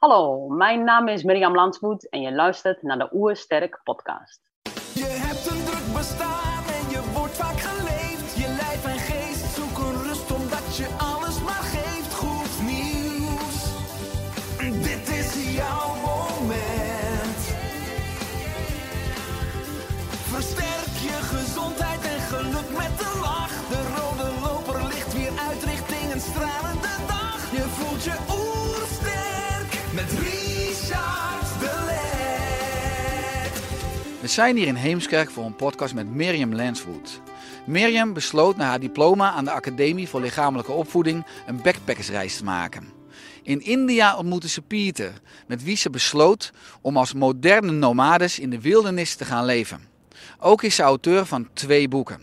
Hallo, mijn naam is Mirjam Landsvoet en je luistert naar de Oersterk podcast. Je hebt een druk bestaan We zijn hier in Heemskerk voor een podcast met Mirjam Lanswood. Mirjam besloot na haar diploma aan de Academie voor Lichamelijke Opvoeding een backpackersreis te maken. In India ontmoette ze Pieter, met wie ze besloot om als moderne nomades in de wildernis te gaan leven. Ook is ze auteur van twee boeken.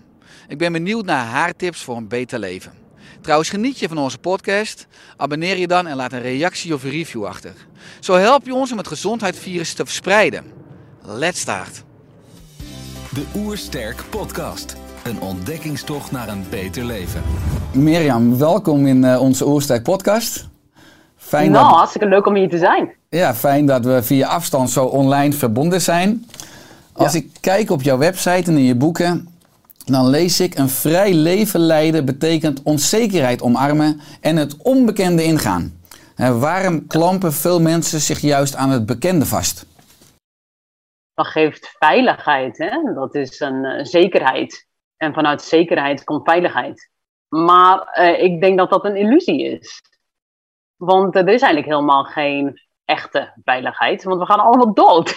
Ik ben benieuwd naar haar tips voor een beter leven. Trouwens, geniet je van onze podcast? Abonneer je dan en laat een reactie of een review achter. Zo help je ons om het gezondheidsvirus te verspreiden. Let's start! De Oersterk Podcast. Een ontdekkingstocht naar een beter leven. Mirjam, welkom in eh, onze Oersterk podcast. Fijn, nou, dat, hartstikke leuk om hier te zijn. ja, fijn dat we via afstand zo online verbonden zijn. Als Ja. ik kijk op jouw website en in je boeken, dan lees ik een vrij leven leiden betekent onzekerheid omarmen en het onbekende ingaan. Hè, waarom klampen veel mensen zich juist aan het bekende vast? Dat geeft veiligheid, hè? dat is een eh, zekerheid. En vanuit zekerheid komt veiligheid. Maar eh, ik denk dat dat een illusie is. Want er is eigenlijk helemaal geen echte veiligheid, want we gaan allemaal dood.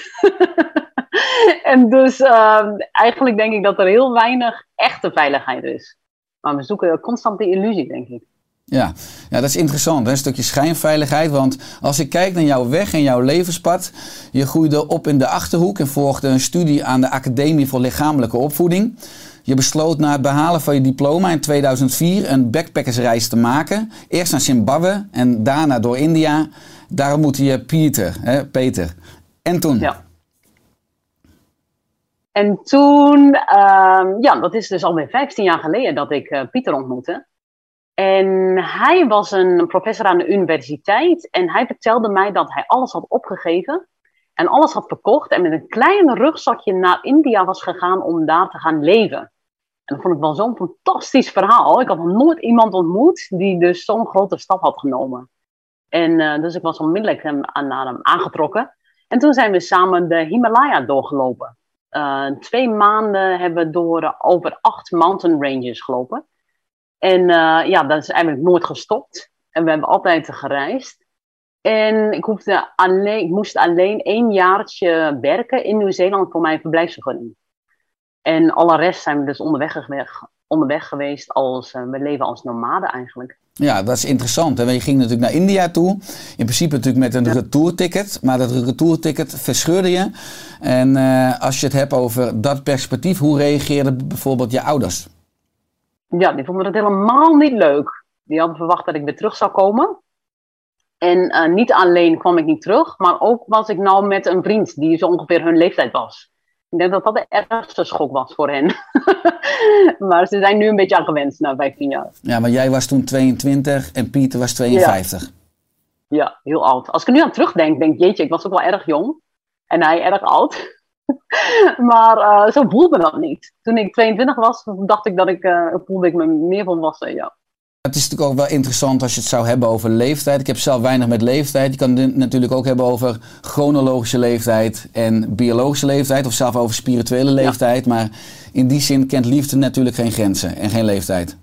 en dus eh, eigenlijk denk ik dat er heel weinig echte veiligheid is. Maar we zoeken constant die illusie, denk ik. Ja, ja dat is interessant. Hè? Een stukje schijnveiligheid. Want als ik kijk naar jouw weg en jouw levenspad. Je groeide op in de achterhoek en volgde een studie aan de Academie voor Lichamelijke Opvoeding. Je besloot na het behalen van je diploma in 2004 een backpackersreis te maken. Eerst naar Zimbabwe en daarna door India. Daar ontmoette je Pieter. Hè? Peter. En toen? Ja. En toen, ehm, ja, dat is dus alweer 15 jaar geleden dat ik eh, Pieter ontmoette. En hij was een professor aan de universiteit en hij vertelde mij dat hij alles had opgegeven en alles had verkocht en met een klein rugzakje naar India was gegaan om daar te gaan leven. En dat vond ik wel zo'n fantastisch verhaal. Ik had nog nooit iemand ontmoet die dus zo'n grote stap had genomen. En eh, dus ik was onmiddellijk hem, naar hem aangetrokken. En toen zijn we samen de Himalaya doorgelopen. Eh, twee maanden hebben we door eh, over acht mountain ranges gelopen. En eh, ja, dat is eigenlijk nooit gestopt. En we hebben altijd gereisd. En ik, hoefde alleen, ik moest alleen één jaartje werken in Nieuw-Zeeland voor mijn verblijfsvergunning. En alle rest zijn we dus onderweg, onderweg geweest. Als, eh, we leven als nomaden eigenlijk. Ja, dat is interessant. Hè? Want Je ging natuurlijk naar India toe. In principe natuurlijk met een retourticket. Maar dat retourticket verscheurde je. En eh, als je het hebt over dat perspectief, hoe reageerden bijvoorbeeld je ouders? Ja, die vonden het helemaal niet leuk. Die hadden verwacht dat ik weer terug zou komen. En eh, niet alleen kwam ik niet terug, maar ook was ik nou met een vriend die zo ongeveer hun leeftijd was. Ik denk dat dat de ergste schok was voor hen. maar ze zijn nu een beetje aan gewend na 15 jaar. Ja, maar jij was toen 22 en Pieter was 52. Ja, heel oud. Als ik er nu aan terugdenk, denk ik, jeetje, ik was ook wel erg jong. En hij erg oud. maar eh, zo voelde dat niet. Toen ik 22 was, dacht ik dat ik, eh, voelde ik me meer volwassen, ja. Het is natuurlijk ook wel interessant als je het zou hebben over leeftijd. Ik heb zelf weinig met leeftijd. Je kan het natuurlijk ook hebben over chronologische leeftijd en biologische leeftijd. Of zelf over spirituele leeftijd. Maar in die zin kent liefde natuurlijk geen grenzen en geen leeftijd.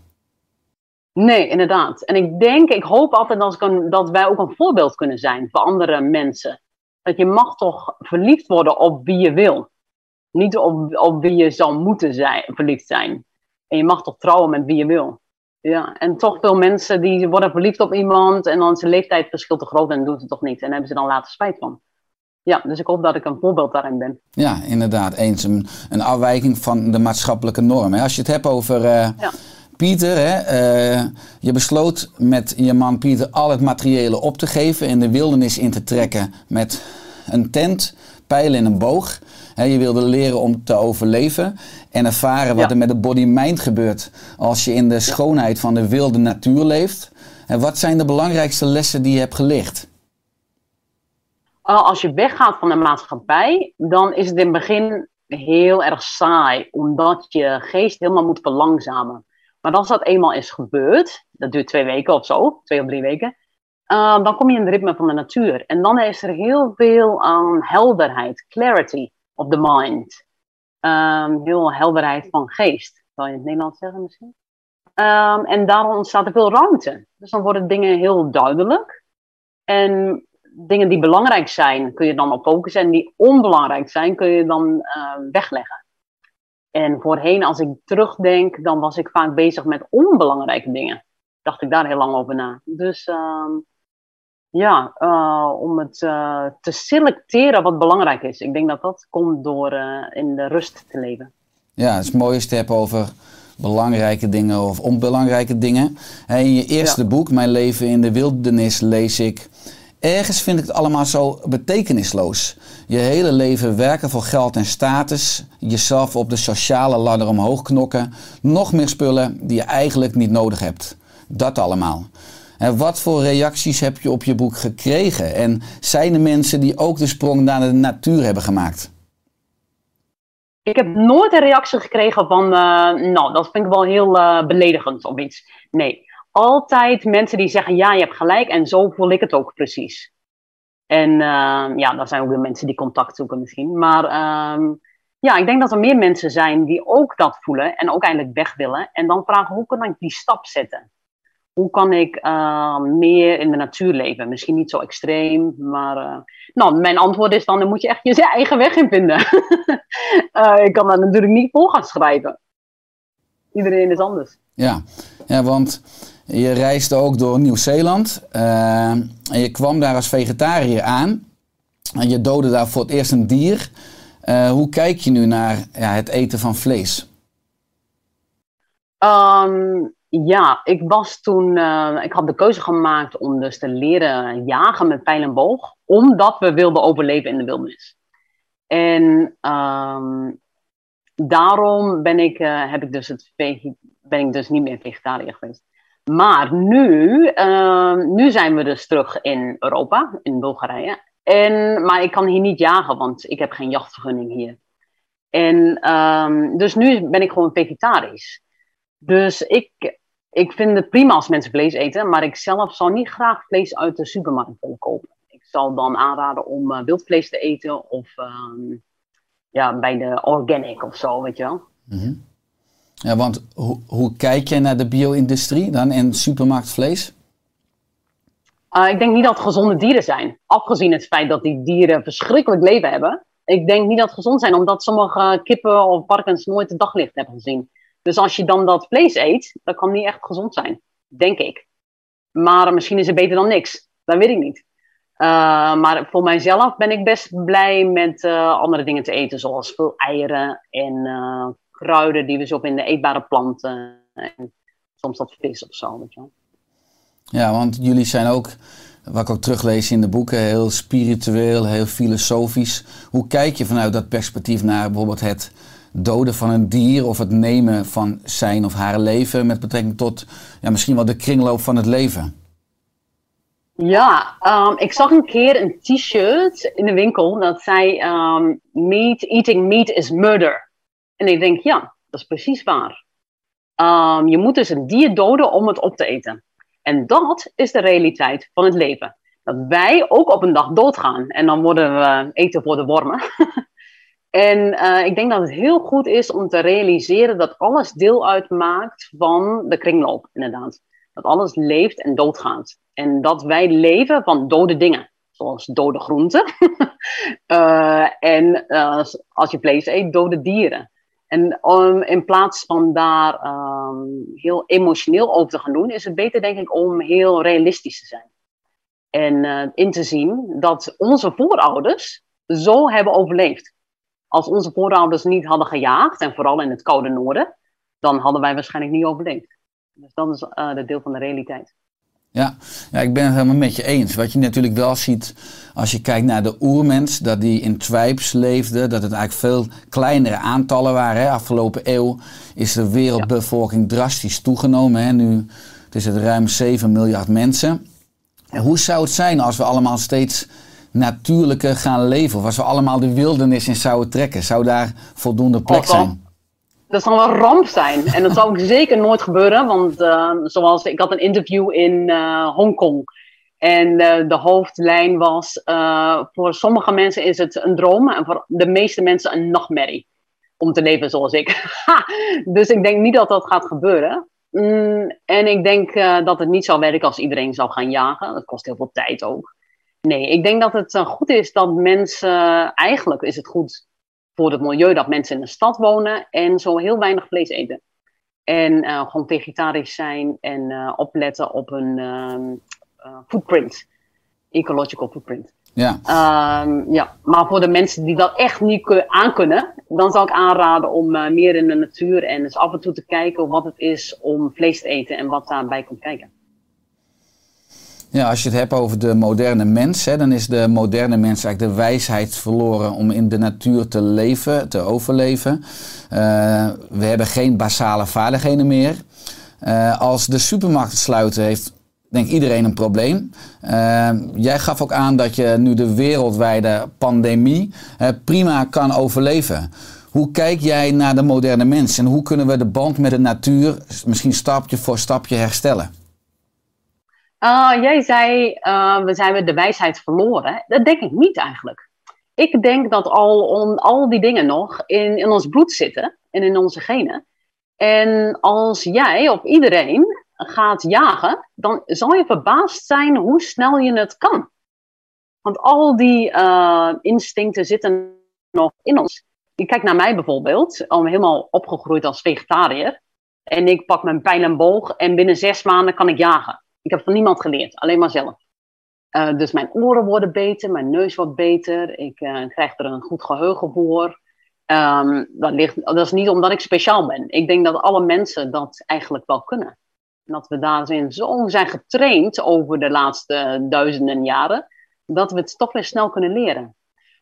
Nee, inderdaad. En ik denk, ik hoop altijd dat, een- dat wij ook een voorbeeld kunnen zijn voor andere mensen. Dat je mag toch verliefd worden op wie je wil. Niet op, op wie je zou moeten zijn, verliefd zijn. En je mag toch trouwen met wie je wil. Ja, en toch veel mensen die worden verliefd op iemand en dan is de leeftijdsverschil te groot en doen het toch niet. En hebben ze dan later spijt van. ja, dus ik hoop dat ik een voorbeeld daarin ben. Ja, inderdaad. Eens een, een afwijking van de maatschappelijke norm. Hè. Als je het hebt over eh, Ja. Pieter, hè, eh, je besloot met je man Pieter al het materiële op te geven en de wildernis in te trekken met een tent, pijlen en een boog. Je wilde leren om te overleven en ervaren wat Ja. er met de body-mind gebeurt als je in de schoonheid van de wilde natuur leeft. En wat zijn de belangrijkste lessen die je hebt geleerd? Uh, als je weggaat van de maatschappij, dan is het in het begin heel erg saai, omdat je geest helemaal moet verlangzamen. Maar als dat eenmaal is gebeurd, dat duurt twee weken of zo, twee of drie weken, uh, dan kom je in het ritme van de natuur. En dan is er heel veel um, helderheid, clarity of the mind. Um, heel helderheid van geest, zou je in het Nederlands zeggen misschien. Um, en daarom ontstaat er veel ruimte. Dus dan worden dingen heel duidelijk. En dingen die belangrijk zijn, kun je dan op focussen. En die onbelangrijk zijn, kun je dan uh, wegleggen. En voorheen, als ik terugdenk, dan was ik vaak bezig met onbelangrijke dingen. Dacht ik daar heel lang over na. Dus uh, ja, uh, om het uh, te selecteren wat belangrijk is. Ik denk dat dat komt door uh, in de rust te leven. Ja, het is mooi als je het hebt over belangrijke dingen of onbelangrijke dingen. In je eerste ja. boek, Mijn leven in de wildernis, lees ik... Ergens vind ik het allemaal zo betekenisloos. Je hele leven werken voor geld en status, jezelf op de sociale ladder omhoog knokken, nog meer spullen die je eigenlijk niet nodig hebt. Dat allemaal. En wat voor reacties heb je op je boek gekregen? En zijn er mensen die ook de sprong naar de natuur hebben gemaakt? Ik heb nooit een reactie gekregen van, uh, nou, dat vind ik wel heel uh, beledigend of iets. Nee, altijd mensen die zeggen, ja, je hebt gelijk en zo voel ik het ook precies. En uh, ja, dat zijn ook de mensen die contact zoeken misschien. Maar uh, ja, ik denk dat er meer mensen zijn die ook dat voelen en ook eigenlijk weg willen. En dan vragen, hoe kan ik die stap zetten? Hoe kan ik uh, meer in de natuur leven? Misschien niet zo extreem, maar... Uh, nou, mijn antwoord is dan, dan moet je echt je eigen weg in vinden. uh, ik kan dat natuurlijk niet vol gaan schrijven. Iedereen is anders. Ja, ja want je reisde ook door Nieuw-Zeeland. Uh, en je kwam daar als vegetariër aan. En je doodde daar voor het eerst een dier. Uh, hoe kijk je nu naar ja, het eten van vlees? Um, ja, ik was toen. Uh, ik had de keuze gemaakt om dus te leren jagen met pijl en boog. Omdat we wilden overleven in de wildernis. En um, daarom ben ik, heb ik dus het ben ik dus niet meer vegetariër geweest. Maar nu, uh, nu zijn we dus terug in Europa, in Bulgarije. En, maar ik kan hier niet jagen, want ik heb geen jachtvergunning hier. En um, dus nu ben ik gewoon vegetarisch. Dus ik, ik vind het prima als mensen vlees eten, maar ik zelf zou niet graag vlees uit de supermarkt willen kopen. Ik zal dan aanraden om uh, wildvlees te eten of um, ja, bij de organic of zo, weet je wel. -hmm. Ja, want hoe, kijk jij naar de bio-industrie dan in supermarktvlees? Uh, ik denk niet dat het gezonde dieren zijn. Afgezien het feit dat die dieren verschrikkelijk leven hebben. Ik denk niet dat het gezond zijn, omdat sommige kippen of varkens nooit het daglicht hebben gezien. Dus als je dan dat vlees eet, dat kan niet echt gezond zijn. Denk ik. Maar misschien is het beter dan niks. Dat weet ik niet. Uh, maar voor mijzelf ben ik best blij met uh, andere dingen te eten. Zoals veel eieren en uh, kruiden die we zo in de eetbare planten. En soms dat vis of zo. Weet je wel. Ja, want jullie zijn ook, wat ik ook teruglees in de boeken, heel spiritueel, heel filosofisch. Hoe kijk je vanuit dat perspectief naar bijvoorbeeld het doden van een dier of het nemen van zijn of haar leven met betrekking tot ja, misschien wel de kringloop van het leven? Ja, um, ik zag een keer een t-shirt in de winkel dat zei um, meat, eating meat is murder. En ik denk, ja, dat is precies waar. Um, je moet dus een dier doden om het op te eten. En dat is de realiteit van het leven. Dat wij ook op een dag doodgaan. En dan worden we eten voor de wormen. en uh, ik denk dat het heel goed is om te realiseren dat alles deel uitmaakt van de kringloop, inderdaad. Dat alles leeft en doodgaat. En dat wij leven van dode dingen. Zoals dode groenten. uh, en uh, als je vlees eet, dode dieren. En um, in plaats van daar um, heel emotioneel over te gaan doen, is het beter, denk ik, om heel realistisch te zijn. En uh, in te zien dat onze voorouders zo hebben overleefd. Als onze voorouders niet hadden gejaagd, en vooral in het koude noorden, dan hadden wij waarschijnlijk niet overleefd. Dus dat is uh, de deel van de realiteit. Ja. ja, ik ben het helemaal met je eens. Wat je natuurlijk wel ziet als je kijkt naar de oermens, dat die in tribes leefden, dat het eigenlijk veel kleinere aantallen waren. Hè. Afgelopen eeuw is de wereldbevolking drastisch toegenomen. Hè. Nu is het ruim 7 miljard mensen. En hoe zou het zijn als we allemaal steeds natuurlijker gaan leven? Of als we allemaal de wildernis in zouden trekken? Zou daar voldoende plek zijn? Dat zal een ramp zijn. En dat zal ook zeker nooit gebeuren. Want uh, zoals ik had een interview in uh, Hongkong. En uh, de hoofdlijn was: voor sommige mensen is het een droom. En voor de meeste mensen een nachtmerrie. Om te leven zoals ik. dus ik denk niet dat dat gaat gebeuren. Mm, en ik denk dat het niet zou werken als iedereen zou gaan jagen. Dat kost heel veel tijd ook. Nee, ik denk dat het goed is dat mensen. Eigenlijk is het goed voor het milieu dat mensen in de stad wonen en zo heel weinig vlees eten. En uh, gewoon vegetarisch zijn en uh, opletten op een um, uh, footprint, ecological footprint. Ja. Um, ja, maar voor de mensen die dat echt niet aankunnen, dan zou ik aanraden om meer in de natuur en eens af en toe te kijken wat het is om vlees te eten en wat daarbij komt kijken. Ja, als je het hebt over de moderne mens, hè, dan is de moderne mens eigenlijk de wijsheid verloren om in de natuur te leven, te overleven. Uh, we hebben geen basale vaardigheden meer. Uh, als de supermarkten sluiten, heeft denk iedereen een probleem. Uh, jij gaf ook aan dat je nu de wereldwijde pandemie prima kan overleven. Hoe kijk jij naar de moderne mens en hoe kunnen we de band met de natuur misschien stapje voor stapje herstellen? Uh, jij zei, uh, we zijn de wijsheid verloren. Dat denk ik niet eigenlijk. Ik denk dat al, on, al die dingen nog in, in ons bloed zitten en in onze genen. En als jij of iedereen gaat jagen, dan zal je verbaasd zijn hoe snel je het kan. Want al die uh, instincten zitten nog in ons. Je kijkt naar mij bijvoorbeeld, om helemaal opgegroeid als vegetariër. En ik pak mijn pijl en boog en binnen zes maanden kan ik jagen. Ik heb van niemand geleerd, alleen maar zelf. Uh, dus mijn oren worden beter, mijn neus wordt beter, ik uh, krijg er een goed geheugen voor. Um, dat, ligt, dat is niet omdat ik speciaal ben. Ik denk dat alle mensen dat eigenlijk wel kunnen. En dat we daarin zo zijn getraind over de laatste duizenden jaren, dat we het toch weer snel kunnen leren.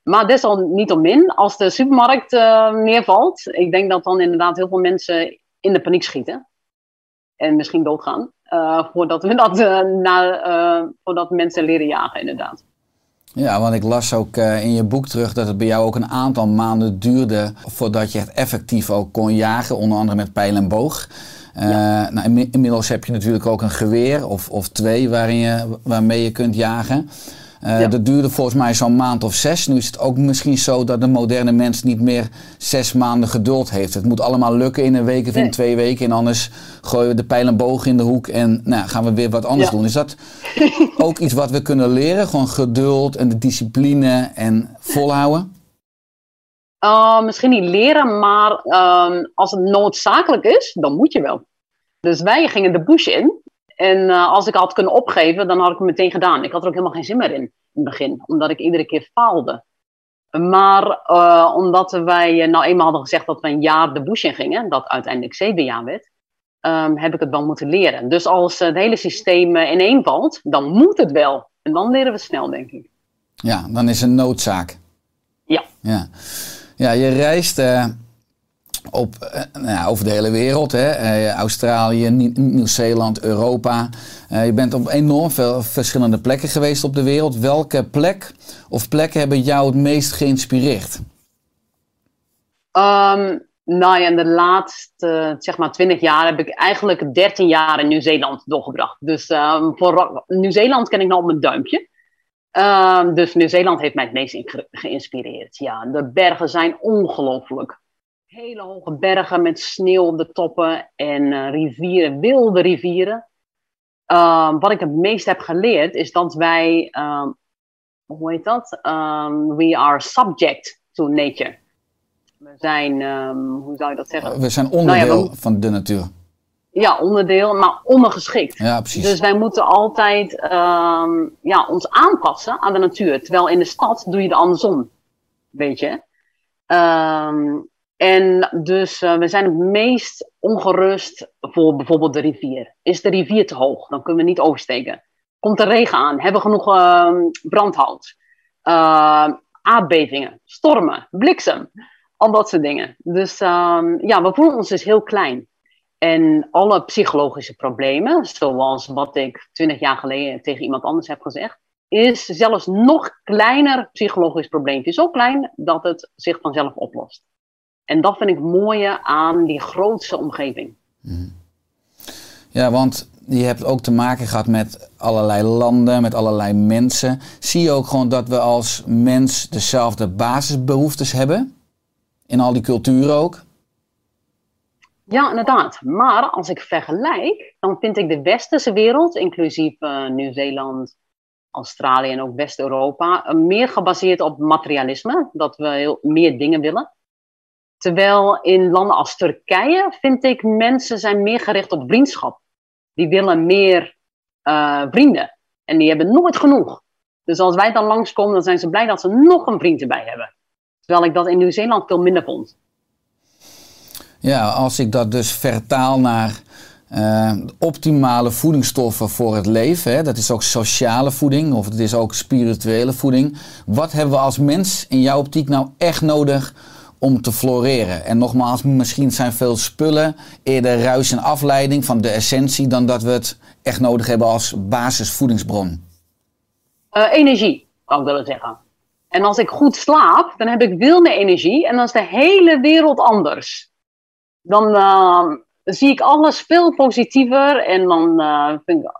Maar desalniettemin, als de supermarkt uh, neervalt, ik denk dat dan inderdaad heel veel mensen in de paniek schieten. En misschien doodgaan. Uh, voordat, we dat, uh, na, uh, voordat mensen leren jagen, inderdaad. Ja, want ik las ook in je boek terug dat het bij jou ook een aantal maanden duurde voordat je het effectief ook kon jagen, onder andere met pijl en boog. Ja. nou, inmiddels heb je natuurlijk ook een geweer of, of twee waarin je, waarmee je kunt jagen. Uh, Dat duurde volgens mij zo'n maand of zes. Nu is het ook misschien zo dat de moderne mens niet meer zes maanden geduld heeft. Het moet allemaal lukken in een week of in twee weken. En anders gooien we de pijl en boog in de hoek en nou, gaan we weer wat anders doen. Is dat ook iets wat we kunnen leren? Gewoon geduld en de discipline en volhouden? Uh, misschien niet leren, maar uh, als het noodzakelijk is, dan moet je wel. Dus wij gingen de bush in en uh, als ik had kunnen opgeven, dan had ik het meteen gedaan. Ik had er ook helemaal geen zin meer in, in het begin, omdat ik iedere keer faalde. Maar uh, omdat wij nou eenmaal hadden gezegd dat we een jaar de bush in gingen, dat uiteindelijk zeven jaar werd, um, heb ik het wel moeten leren. Dus als het hele systeem ineenvalt, dan moet het wel. En dan leren we snel, denk ik. Ja, dan is een noodzaak. Ja. Ja, ja je reist op, uh, nou, over de hele wereld. Hè? Uh, Australië, Nieuw-Zeeland, Europa. Uh, je bent op enorm veel verschillende plekken geweest op de wereld. Welke plek of plekken hebben jou het meest geïnspireerd? Um, nou ja, in de laatste zeg maar 20 jaar heb ik eigenlijk 13 jaar in Nieuw-Zeeland doorgebracht. Dus um, voor Nieuw-Zeeland ken ik nog op mijn duimpje. Um, dus Nieuw-Zeeland heeft mij het meest geïnspireerd. Ja, de bergen zijn ongelooflijk hele hoge bergen met sneeuw op de toppen en uh, rivieren, wilde rivieren. Uh, wat ik het meest heb geleerd is dat wij, uh, hoe heet dat? Um, we are subject to nature. We zijn, um, hoe zou je dat zeggen? We zijn onderdeel nou ja, we, van de natuur. Ja, onderdeel, maar ondergeschikt. Ja, precies. Dus wij moeten altijd ja, ons aanpassen aan de natuur. Terwijl in de stad doe je het andersom. weet je. Ehm, en dus uh, we zijn het meest ongerust voor bijvoorbeeld de rivier. Is de rivier te hoog? Dan kunnen we niet oversteken. Komt er regen aan? Hebben we genoeg uh, brandhout? Uh, aardbevingen, stormen, bliksem. Al dat soort dingen. Dus ehm, ja, we voelen ons dus heel klein. En alle psychologische problemen, zoals wat ik twintig jaar geleden tegen iemand anders heb gezegd, is zelfs nog kleiner psychologisch probleempje. Zo klein dat het zich vanzelf oplost. En dat vind ik mooie aan die grootste omgeving. Ja, want je hebt ook te maken gehad met allerlei landen, met allerlei mensen. Zie je ook gewoon dat we als mens dezelfde basisbehoeftes hebben? In al die culturen ook? Ja, inderdaad. Maar als ik vergelijk, dan vind ik de westerse wereld, inclusief uh, Nieuw-Zeeland, Australië en ook West-Europa, uh, meer gebaseerd op materialisme. Dat we heel, meer dingen willen. Terwijl in landen als Turkije vind ik mensen zijn meer gericht op vriendschap. Die willen meer uh, vrienden. En die hebben nooit genoeg. Dus als wij dan langskomen, dan zijn ze blij dat ze nog een vriend erbij hebben. Terwijl ik dat in Nieuw-Zeeland veel minder vond. Ja, als ik dat dus vertaal naar uh, optimale voedingsstoffen voor het leven, hè, dat is ook sociale voeding of het is ook spirituele voeding. Wat hebben we als mens in jouw optiek nou echt nodig om te floreren? En nogmaals, misschien zijn veel spullen eerder ruis en afleiding van de essentie dan dat we het echt nodig hebben als basisvoedingsbron. Uh, energie, zou ik willen zeggen. En als ik goed slaap, dan heb ik veel meer energie en dan is de hele wereld anders dan uh, zie ik alles veel positiever en dan uh, vind ik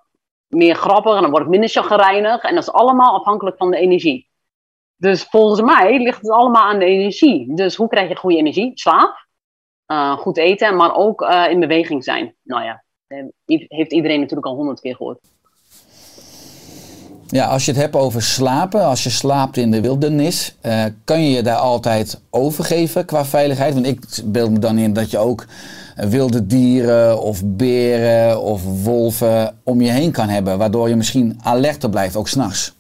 meer grappig en dan word ik minder chagrijnig. En dat is allemaal afhankelijk van de energie. Dus volgens mij ligt het allemaal aan de energie. Dus hoe krijg je goede energie? Slaap, uh, goed eten, maar ook in beweging zijn. Nou ja, heeft iedereen natuurlijk al honderd keer gehoord. Ja, als je het hebt over slapen, als je slaapt in de wildernis, uh, kan je je daar altijd overgeven qua veiligheid? Want ik beeld me dan in dat je ook wilde dieren of beren of wolven om je heen kan hebben, waardoor je misschien alerter blijft, ook s'nachts.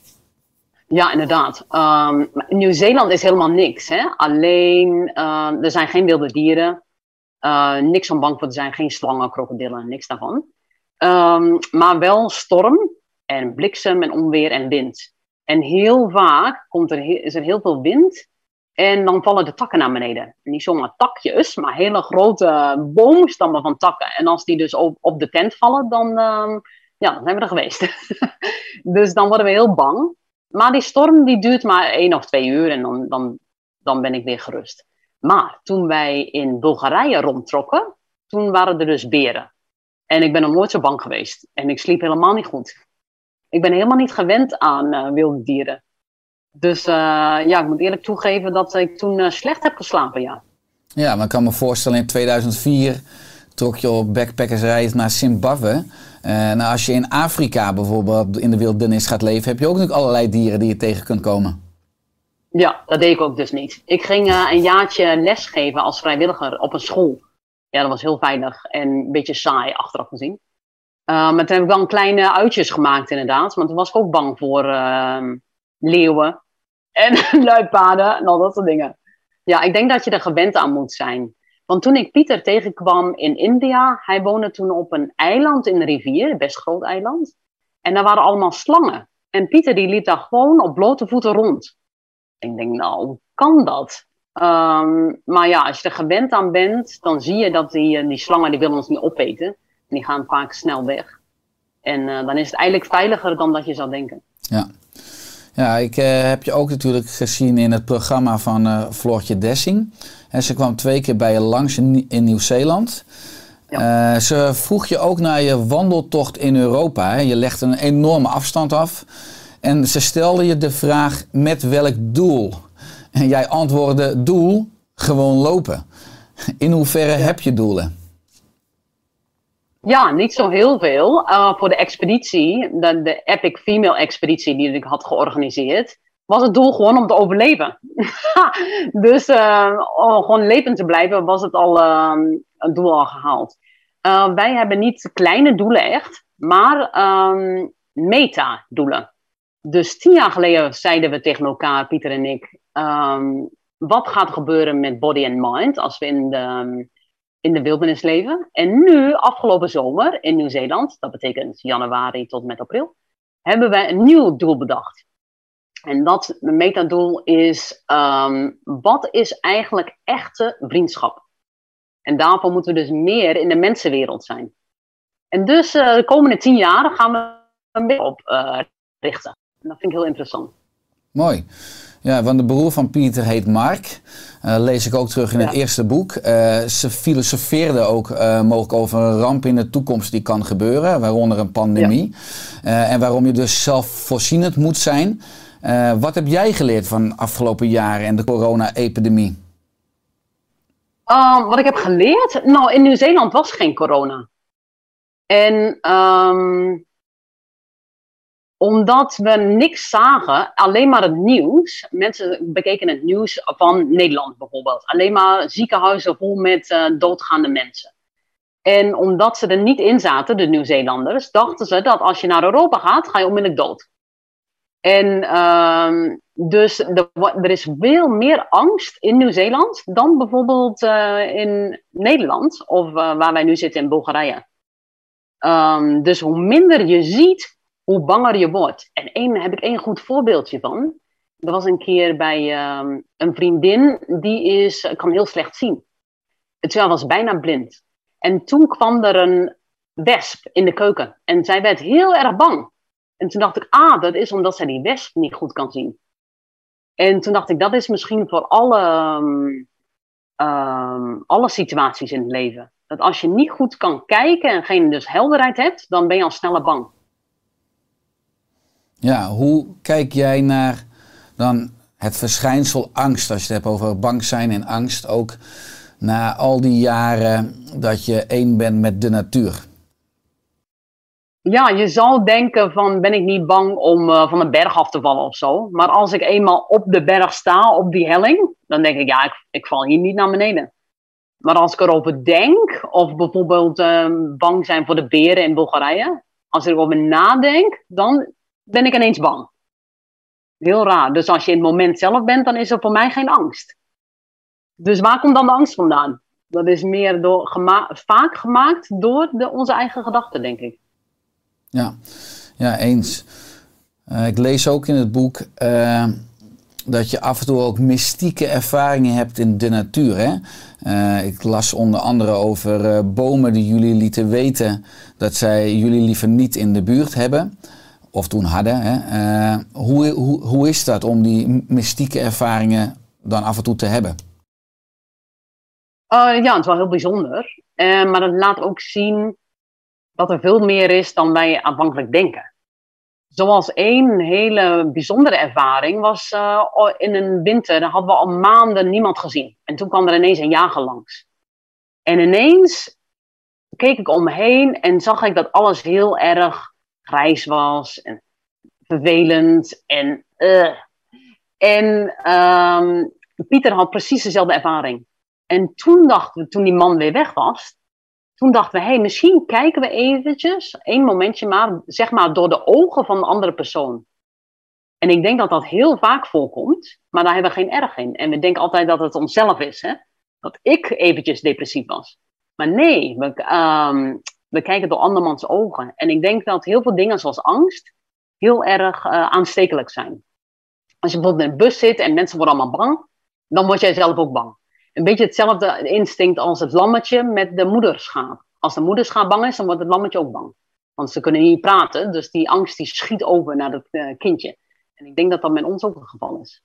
Ja, inderdaad. Um, Nieuw-Zeeland is helemaal niks. Hè? Alleen, uh, er zijn geen wilde dieren. Uh, niks om bang voor te zijn. Geen slangen, krokodillen, niks daarvan. Um, maar wel storm en bliksem en onweer en wind. En heel vaak komt er, is er heel veel wind en dan vallen de takken naar beneden. En niet zomaar takjes, maar hele grote boomstammen van takken. En als die dus op, op de tent vallen, dan, ja, dan zijn we er geweest. dus dan worden we heel bang. Maar die storm die duurt maar één of twee uur en dan, dan, dan ben ik weer gerust. Maar toen wij in Bulgarije rondtrokken, toen waren er dus beren. En ik ben nog nooit zo bang geweest. En ik sliep helemaal niet goed ik ben helemaal niet gewend aan uh, wilde dieren. Dus uh, ja, ik moet eerlijk toegeven dat ik toen uh, slecht heb geslapen, ja. Ja, maar ik kan me voorstellen, in 2004 trok je op backpackersreis naar Zimbabwe. Nou, als je in Afrika bijvoorbeeld in de wildernis gaat leven, heb je ook natuurlijk allerlei dieren die je tegen kunt komen. Ja, dat deed ik ook dus niet. Ik ging een jaartje lesgeven als vrijwilliger op een school. Ja, dat was heel veilig en een beetje saai achteraf gezien. Uh, maar toen heb ik wel een kleine uitjes gemaakt inderdaad. Want toen was ik ook bang voor uh, leeuwen en luipaarden en al dat soort dingen. Ja, ik denk dat je er gewend aan moet zijn. Want toen ik Pieter tegenkwam in India, hij woonde toen op een eiland in de rivier, best groot eiland. En daar waren allemaal slangen. En Pieter die liep daar gewoon op blote voeten rond. Ik denk, nou, hoe kan dat? Um, maar ja, als je er gewend aan bent, dan zie je dat die, die slangen, die willen ons niet opeten die gaan vaak snel weg. En uh, dan is het eigenlijk veiliger dan dat je zou denken. Ja. Ja, ik uh, heb je ook natuurlijk gezien in het programma van uh, Floortje Dessing. En ze kwam twee keer bij je langs in, in Nieuw-Zeeland. Ja. ze vroeg je ook naar je wandeltocht in Europa. Hè. Je legde een enorme afstand af. En ze stelde je de vraag met welk doel? En jij antwoordde doel, gewoon lopen. In hoeverre ja. heb je doelen? Ja, niet zo heel veel. Uh, voor de expeditie, de, de Epic Female Expeditie die ik had georganiseerd, was het doel gewoon om te overleven. dus uh, om gewoon levend te blijven, was het al uh, het doel al gehaald. wij hebben niet kleine doelen echt, maar um, meta-doelen. Dus tien jaar geleden zeiden we tegen elkaar, Pieter en ik, um, wat gaat er gebeuren met body and mind als we in de, in de wildernis leven. En nu, afgelopen zomer in Nieuw-Zeeland, dat betekent januari tot met april, hebben wij een nieuw doel bedacht. En dat metadoel is, ehm, wat is eigenlijk echte vriendschap? En daarvoor moeten we dus meer in de mensenwereld zijn. En dus eh, de komende tien jaar gaan we een beetje op eh, richten. En dat vind ik heel interessant. Mooi. Ja, want de broer van Pieter heet Mark. Uh, lees ik ook terug in het eerste boek. ze filosofeerde ook mogelijk over een ramp in de toekomst die kan gebeuren, waaronder een pandemie. en waarom je dus zelfvoorzienend moet zijn. Wat heb jij geleerd van afgelopen jaren en de corona-epidemie? Um, wat ik heb geleerd? Nou, in Nieuw-Zeeland was geen corona. En um, omdat we niks zagen, alleen maar het nieuws. Mensen bekeken het nieuws van Nederland bijvoorbeeld. Alleen maar ziekenhuizen vol met uh, doodgaande mensen. En omdat ze er niet in zaten, de Nieuw-Zeelanders, dachten ze dat als je naar Europa gaat, ga je onmiddellijk dood. En um, dus de, er is veel meer angst in Nieuw-Zeeland dan bijvoorbeeld uh, in Nederland of uh, waar wij nu zitten in Bulgarije. Um, dus hoe minder je ziet, hoe banger je wordt. En één heb ik één goed voorbeeldje van. Er was een keer bij um, een vriendin, die is, kan heel slecht zien. Het was bijna blind. En toen kwam er een wesp in de keuken. En zij werd heel erg bang. En toen dacht ik, ah, dat is omdat zij die wesp niet goed kan zien. En toen dacht ik, dat is misschien voor alle, um, alle situaties in het leven. Dat als je niet goed kan kijken en geen dus helderheid hebt, dan ben je al sneller bang. Ja, hoe kijk jij naar dan het verschijnsel angst, als je het hebt over bang zijn en angst, ook na al die jaren dat je één bent met de natuur? Ja, je zal denken van ben ik niet bang om uh, van een berg af te vallen of zo. Maar als ik eenmaal op de berg sta, op die helling, dan denk ik ja, ik, val hier niet naar beneden. Maar als ik erover denk, of bijvoorbeeld uh, bang zijn voor de beren in Bulgarije, als ik erover nadenk, dan ben ik ineens bang. Heel raar. Dus als je in het moment zelf bent, dan is er voor mij geen angst. Dus waar komt dan de angst vandaan? Dat is meer door vaak gemaakt door de, onze eigen gedachten, denk ik. Ja, ja eens. Uh, ik lees ook in het boek uh, dat je af en toe ook mystieke ervaringen hebt in de natuur. Hè? Uh, ik las onder andere over bomen die jullie lieten weten dat zij jullie liever niet in de buurt hebben. Of toen hadden. Hè? hoe, hoe, hoe is dat om die mystieke ervaringen dan af en toe te hebben? ja, het is wel heel bijzonder. maar dat laat ook zien dat er veel meer is dan wij aanvankelijk denken. Zoals één hele bijzondere ervaring was uh, in een winter, daar hadden we al maanden niemand gezien. En toen kwam er ineens een jager langs. En ineens keek ik om me heen en zag ik dat alles heel erg grijs was en vervelend. En, uh. en um, Pieter had precies dezelfde ervaring. En toen dachten we, toen die man weer weg was, toen dachten we, hey, misschien kijken we eventjes, één momentje maar, zeg maar door de ogen van de andere persoon. En ik denk dat dat heel vaak voorkomt, maar daar hebben we geen erg in. En we denken altijd dat het onszelf is, hè? dat ik eventjes depressief was. Maar nee, we, um, we kijken door andermans ogen. En ik denk dat heel veel dingen zoals angst heel erg uh, aanstekelijk zijn. Als je bijvoorbeeld in een bus zit en mensen worden allemaal bang, dan word jij zelf ook bang een beetje hetzelfde instinct als het lammetje met de moederschaap. Als de moederschaap bang is, dan wordt het lammetje ook bang. Want ze kunnen niet praten, dus die angst die schiet over naar het uh, kindje. En ik denk dat dat met ons ook het geval is.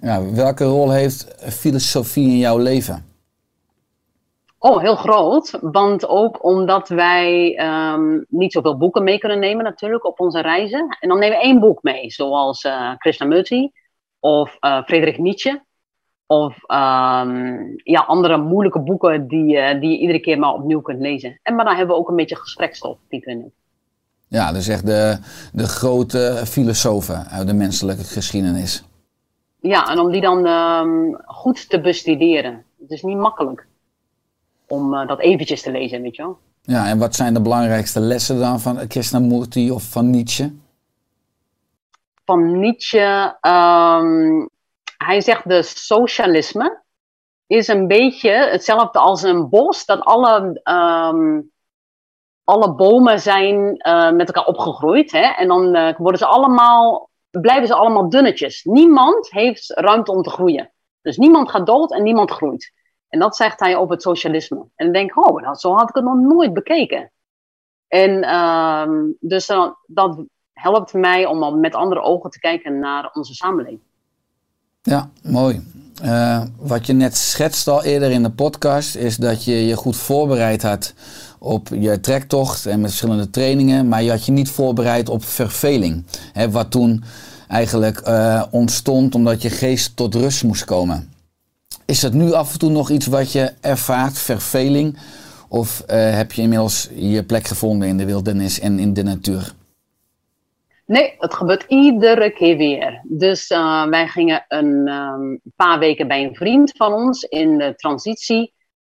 Ja, welke rol heeft filosofie in jouw leven? Oh, heel groot. Want ook omdat wij um, niet zoveel boeken mee kunnen nemen natuurlijk op onze reizen. En dan nemen we één boek mee, zoals uh, Krishnamurti of uh, Friedrich Nietzsche. Of um, ja, andere moeilijke boeken die, uh, die je iedere keer maar opnieuw kunt lezen. En maar dan hebben we ook een beetje gesprekstof, Pieter en ik. Ja, dus echt de, de grote filosofen uit de menselijke geschiedenis. Ja, en om die dan um, goed te bestuderen. Het is niet makkelijk om uh, dat eventjes te lezen, weet je wel. Ja, en wat zijn de belangrijkste lessen dan van Krishnamurti of van Nietzsche? Van Nietzsche, um, hij zegt de socialisme is een beetje hetzelfde als een bos, dat alle, ehm, alle bomen zijn eh, met elkaar opgegroeid. Hè? En dan eh, worden ze allemaal, blijven ze allemaal dunnetjes. Niemand heeft ruimte om te groeien. Dus niemand gaat dood en niemand groeit. En dat zegt hij over het socialisme. En dan denk oh, nou, zo had ik het nog nooit bekeken. En ehm, dus dat helpt mij om met andere ogen te kijken naar onze samenleving. Ja, mooi. Eh, wat je net schetst al eerder in de podcast, is dat je je goed voorbereid had op je trektocht en met verschillende trainingen, maar je had je niet voorbereid op verveling. Hè, wat toen eigenlijk eh, ontstond omdat je geest tot rust moest komen. Is dat nu af en toe nog iets wat je ervaart, verveling? Of eh, heb je inmiddels je plek gevonden in de wildernis en in de natuur? Nee, het gebeurt iedere keer weer. Dus uh, wij gingen een um, paar weken bij een vriend van ons in de transitie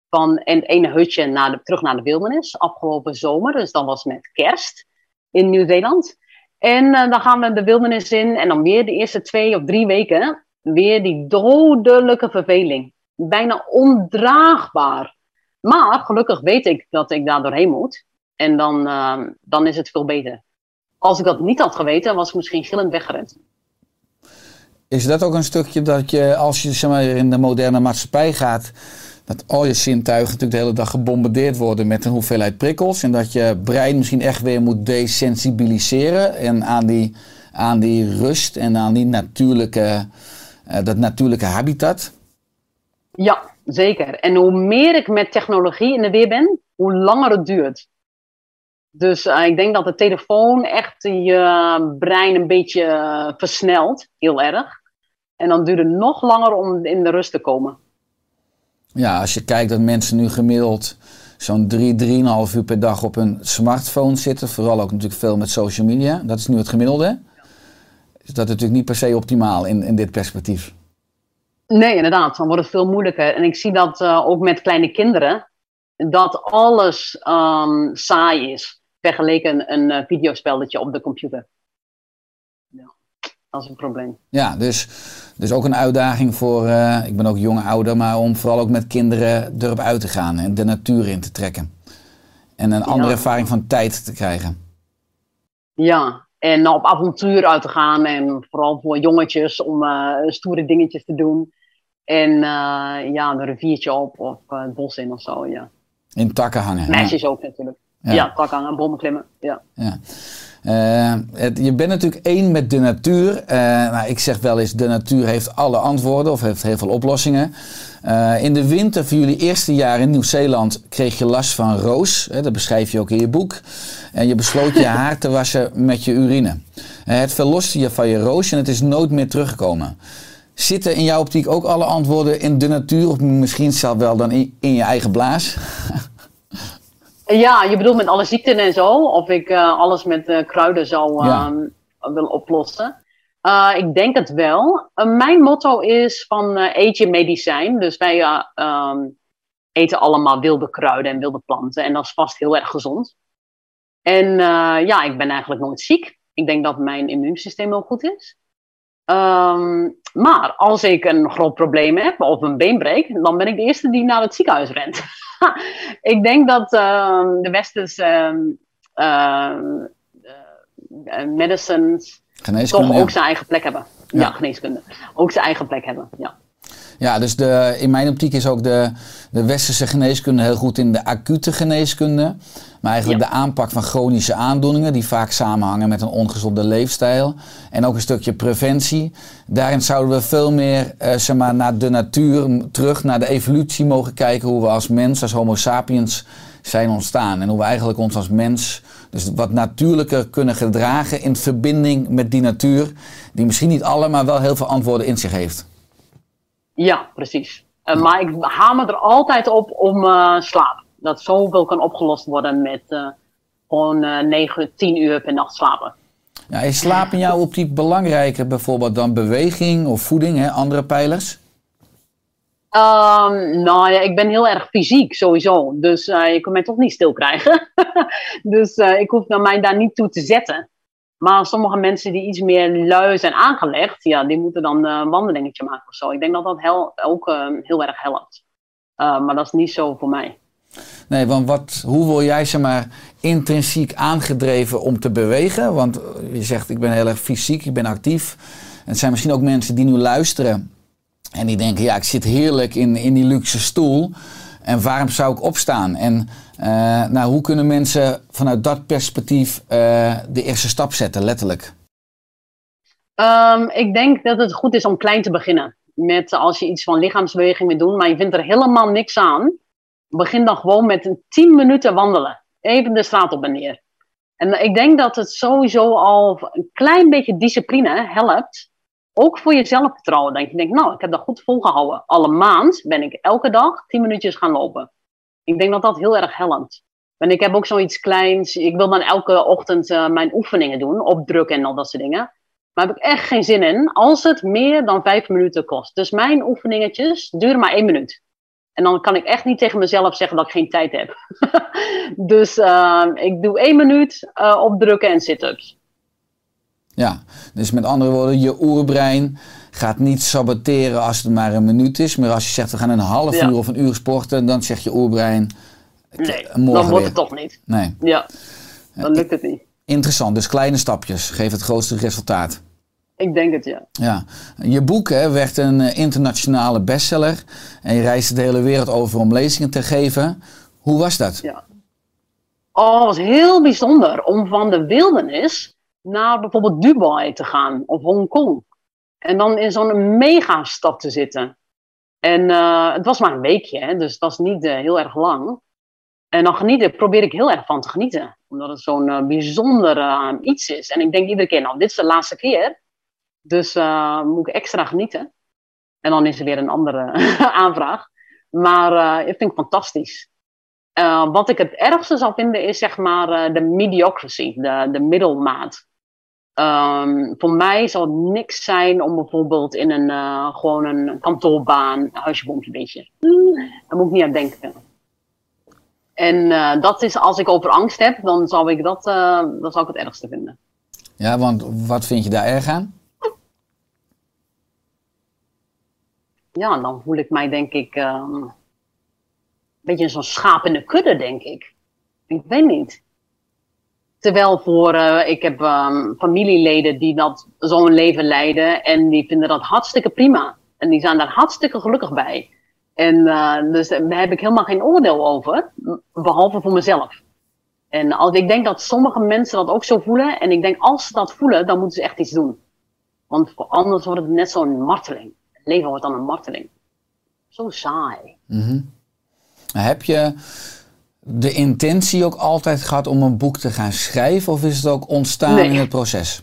van een ene hutje naar terug naar de wildernis afgelopen zomer. Dus dat was met kerst in Nieuw-Zeeland. En uh, dan gaan we de wildernis in en dan weer de eerste twee of drie weken weer die dodelijke verveling. Bijna ondraagbaar. Maar gelukkig weet ik dat ik daar doorheen moet. En dan, uh, dan is het veel beter. Als ik dat niet had geweten, was ik misschien gillend weggerend. Is dat ook een stukje dat je, als je zeg maar, in de moderne maatschappij gaat, dat al je zintuigen natuurlijk de hele dag gebombardeerd worden met een hoeveelheid prikkels. En dat je brein misschien echt weer moet desensibiliseren en aan die, aan die rust en aan die natuurlijke, uh, dat natuurlijke habitat? Ja, zeker. En hoe meer ik met technologie in de weer ben, hoe langer het duurt. Dus uh, ik denk dat de telefoon echt je brein een beetje uh, versnelt, heel erg. En dan duurt het nog langer om in de rust te komen. Ja, als je kijkt dat mensen nu gemiddeld zo'n 3, 3,5 uur per dag op hun smartphone zitten, vooral ook natuurlijk veel met social media, dat is nu het gemiddelde. Is dat natuurlijk niet per se optimaal in, in dit perspectief? Nee, inderdaad. Dan wordt het veel moeilijker. En ik zie dat uh, ook met kleine kinderen, dat alles um, saai is vergeleken een uh, videospelletje op de computer. Ja, dat is een probleem. Ja, dus, dus ook een uitdaging voor, uh, ik ben ook jong ouder, maar om vooral ook met kinderen erop uit te gaan en de natuur in te trekken. En een andere ervaring van tijd te krijgen. Ja, en op avontuur uit te gaan en vooral voor jongetjes om uh, stoere dingetjes te doen. En ja, een riviertje op of het bos in of zo, ja. In takken hangen. Meisjes ja. ook natuurlijk. Ja, ja hangen, bomen klimmen. Ja. ja. Uh, het, je bent natuurlijk één met de natuur. Uh, nou, ik zeg wel eens, de natuur heeft alle antwoorden of heeft heel veel oplossingen. Uh, in de winter van jullie eerste jaar in Nieuw-Zeeland kreeg je last van roos. Hè, dat beschrijf je ook in je boek. En je besloot je haar te wassen met je urine. het verloste je van je roos en het is nooit meer teruggekomen. Zitten in jouw optiek ook alle antwoorden in de natuur? Of misschien zelf wel dan in, in je eigen blaas? Ja, je bedoelt met alle ziekten en zo? Of ik uh, alles met uh, kruiden zou ja. uh, willen oplossen? ik denk het wel. mijn motto is van eet je medicijn. Dus wij um, eten allemaal wilde kruiden en wilde planten. En dat is vast heel erg gezond. En ja, ik ben eigenlijk nooit ziek. Ik denk dat mijn immuunsysteem wel goed is. Um, maar als ik een groot probleem heb of een been breek, dan ben ik de eerste die naar het ziekenhuis rent. ik denk dat uh, de westerse uh, uh, medicines toch ook zijn eigen plek hebben. Ja. ja, geneeskunde. Ook zijn eigen plek hebben, ja. Ja, dus de, in mijn optiek is ook de, de westerse geneeskunde heel goed in de acute geneeskunde. Maar eigenlijk ja. de aanpak van chronische aandoeningen, die vaak samenhangen met een ongezonde leefstijl. En ook een stukje preventie. Daarin zouden we veel meer uh, zeg maar, naar de natuur, terug naar de evolutie mogen kijken. Hoe we als mens, als Homo sapiens zijn ontstaan. En hoe we eigenlijk ons als mens dus wat natuurlijker kunnen gedragen in verbinding met die natuur. Die misschien niet alle, maar wel heel veel antwoorden in zich heeft. Ja, precies. Uh, maar ik hamer er altijd op om uh, slaap. Dat zoveel kan opgelost worden met uh, gewoon 9, 10 uur per nacht slapen. Ja, is slaap in jouw optiek belangrijker bijvoorbeeld dan beweging of voeding, hè, andere pijlers? Um, nou ja, ik ben heel erg fysiek sowieso. Dus je kan mij toch niet stil krijgen. dus ik hoef mij daar niet toe te zetten. Maar sommige mensen die iets meer lui zijn aangelegd, ja, die moeten dan een wandelingetje maken of zo. Ik denk dat dat hel- ook eh, heel erg helpt. Eh, maar dat is niet zo voor mij. Nee, want wat, hoe word jij zeg maar, intrinsiek aangedreven om te bewegen? Want eh, je zegt, ik ben heel erg fysiek, ik ben actief. En het zijn misschien ook mensen die nu luisteren en die denken, ja, ik zit heerlijk in, in die luxe stoel. En waarom zou ik opstaan? En eh, nou, hoe kunnen mensen vanuit dat perspectief eh, de eerste stap zetten, letterlijk? Ehm, ik denk dat het goed is om klein te beginnen. Met als je iets van lichaamsbeweging wil doen, maar je vindt er helemaal niks aan. Begin dan gewoon met een 10 minuten wandelen. Even de straat op en neer. En ik denk dat het sowieso al een klein beetje discipline helpt. Ook voor je zelfvertrouwen. Dat je denkt, nou, ik heb dat goed volgehouden. Alle maand ben ik elke dag 10 minuutjes gaan lopen. Ik denk dat dat heel erg helpt. En ik heb ook zoiets kleins. Ik wil dan elke ochtend eh, mijn oefeningen doen. Opdrukken en al dat soort dingen. Maar heb ik echt geen zin in als het meer dan vijf minuten kost. Dus mijn oefeningetjes duren maar één minuut. En dan kan ik echt niet tegen mezelf zeggen dat ik geen tijd heb. dus uh, ik doe één minuut uh, opdrukken en sit-ups. Ja, dus met andere woorden, je oerbrein gaat niet saboteren als het maar een minuut is. Maar als je zegt we gaan een half ja. uur of een uur sporten, dan zegt je oerbrein. Nee, dan wordt weer. het toch niet. Nee. Ja, dan lukt het niet. Interessant, dus kleine stapjes geven het grootste resultaat. Ik denk het, ja. ja. Je boek hè, werd een internationale bestseller. En je reisde de hele wereld over om lezingen te geven. Hoe was dat? Ja. Oh, het was heel bijzonder om van de wildernis naar bijvoorbeeld Dubai te gaan of Hongkong. En dan in zo'n megastad te zitten. En uh, het was maar een weekje, hè, dus dat is niet uh, heel erg lang. En dan genieten, probeer ik heel erg van te genieten. Omdat het zo'n uh, bijzonder iets is. En ik denk iedere keer, nou, dit is de laatste keer. Dus moet ik extra genieten. En dan is er weer een andere aanvraag. Maar ik vind het fantastisch. Wat ik het ergste zou vinden is zeg maar de mediocrity, de, de middelmaat. Um, voor mij zou het niks zijn om bijvoorbeeld in een, gewoon een kantoorbaan, huisjeboompje beetje. Daar moet ik niet aan denken. En dat is, als ik over angst heb, dan zou ik dat dan zou ik het ergste vinden. Ja, want wat vind je daar erg aan? ja, dan voel ik mij denk ik um, een beetje zo'n schaap in de kudde, denk ik. Ik weet niet. Terwijl voor, uh, ik heb um, familieleden die dat zo'n leven leiden en die vinden dat hartstikke prima. En die zijn daar hartstikke gelukkig bij. En uh, dus daar heb ik helemaal geen oordeel over, behalve voor mezelf. En als, ik denk dat sommige mensen dat ook zo voelen. En ik denk als ze dat voelen, dan moeten ze echt iets doen. Want anders wordt het net zo'n marteling leven wordt dan een marteling. Zo saai. Mm. Heb je de intentie ook altijd gehad om een boek te gaan schrijven? Of is het ook ontstaan nee. in het proces?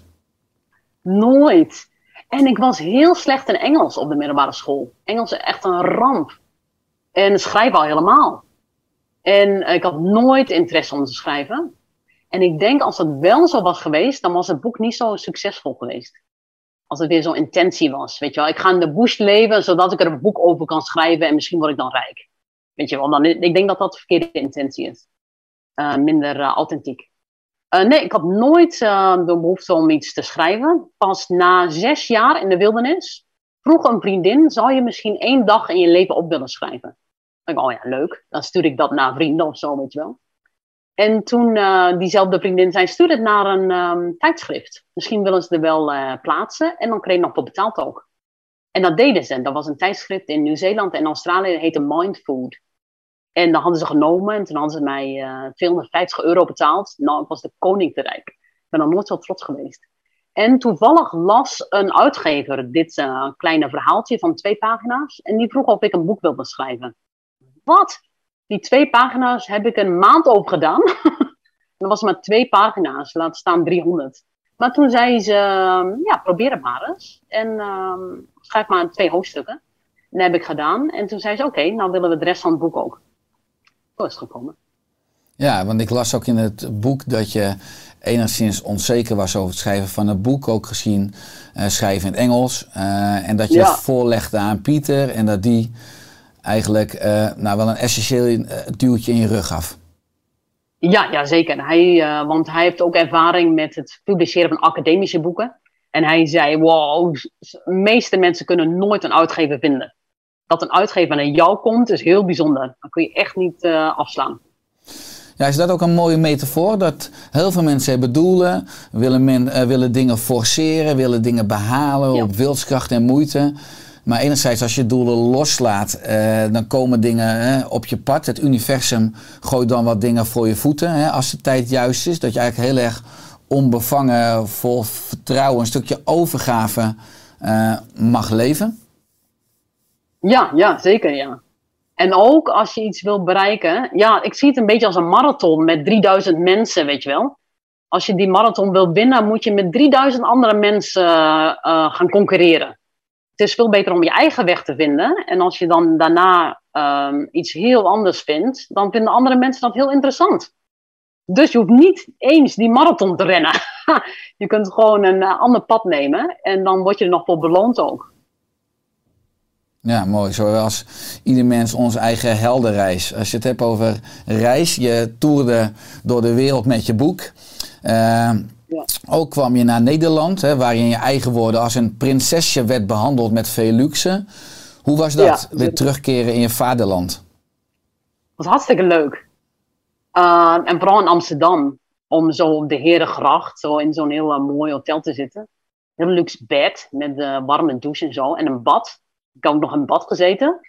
Nooit. En ik was heel slecht in Engels op de middelbare school. Engels is echt een ramp. En schrijven al helemaal. En ik had nooit interesse om te schrijven. En ik denk als het wel zo was geweest, dan was het boek niet zo succesvol geweest als het weer zo'n intentie was. Weet je wel, ik ga in de bush leven zodat ik er een boek over kan schrijven en misschien word ik dan rijk. Weet je wel, dan, ik denk dat dat de verkeerde intentie is. Uh, minder uh, authentiek. Uh, nee, ik had nooit de behoefte om iets te schrijven. Pas na zes jaar in de wildernis vroeg een vriendin: zou je misschien één dag in je leven op willen schrijven? Ik oh ja, leuk. Dan stuur ik dat naar vrienden of zo, weet je wel. En toen diezelfde vriendin zei, stuur het naar een um, tijdschrift. Misschien willen ze er wel plaatsen en dan kreeg je nog voor betaald ook. En dat deden ze. Dat was een tijdschrift in Nieuw-Zeeland en Australië, dat heette Mindfood. En dat hadden ze genomen en toen hadden ze mij uh, 250 euro betaald. Nou, ik was de koning. Ik ben nog nooit zo trots geweest. En toevallig las een uitgever dit uh, kleine verhaaltje van twee pagina's. En die vroeg of ik een boek wilde schrijven. Wat? Die twee pagina's heb ik een maand over gedaan. dat was maar twee pagina's, laat staan 300. Maar toen zei ze, ja, probeer het maar eens. En um, schrijf maar twee hoofdstukken. En dat heb ik gedaan. En toen zei ze, oké, nou willen we de rest van het boek ook. Gekomen. Ja, want ik las ook in het boek dat je enigszins onzeker was over het schrijven van het boek. Ook gezien uh, schrijven in het Engels. Uh, en dat je ja. het voorlegde aan Pieter. En dat die eigenlijk uh, nou wel een essentieel duwtje in je rug gaf. Ja, ja zeker. Hij, eh, want hij heeft ook ervaring met het publiceren van academische boeken. En hij zei, wow, de meeste mensen kunnen nooit een uitgever vinden. Dat een uitgever naar jou komt, is heel bijzonder. Dat kun je echt niet uh, afslaan. Ja, is dat ook een mooie metafoor? Dat heel veel mensen hebben doelen, willen, men, uh, willen dingen forceren, willen dingen behalen ja. op wilskracht en moeite. Maar enerzijds, als je doelen loslaat, uh, dan komen dingen hè, op je pad. Het universum gooit dan wat dingen voor je voeten. Hè, als de tijd juist is. Dat je eigenlijk heel erg onbevangen, vol vertrouwen, een stukje overgave mag leven. Ja, ja, zeker ja. En ook als je iets wil bereiken. Ja, ik zie het een beetje als een marathon met 3000 mensen, weet je wel. Als je die marathon wil winnen, moet je met 3000 andere mensen uh, gaan concurreren het is veel beter om je eigen weg te vinden. En als je dan daarna um, iets heel anders vindt, dan vinden andere mensen dat heel interessant. Dus je hoeft niet eens die marathon te rennen. je kunt gewoon een uh, ander pad nemen en dan word je er nog voor beloond ook. Ja, mooi. Zoals ieder mens onze eigen heldenreis. Als je het hebt over reis, je toerde door de wereld met je boek. Uh, ja. Ook kwam je naar Nederland, hè, waar je in je eigen woorden als een prinsesje werd behandeld met veel luxe. Hoe was dat, ja, weer terugkeren in je vaderland? Dat was hartstikke leuk. Uh, en vooral in Amsterdam, om zo op de Herengracht, zo in zo'n heel uh, mooi hotel te zitten. Een heel luxe bed met uh, warme douche en zo. En een bad. Ik heb ook nog in bad gezeten.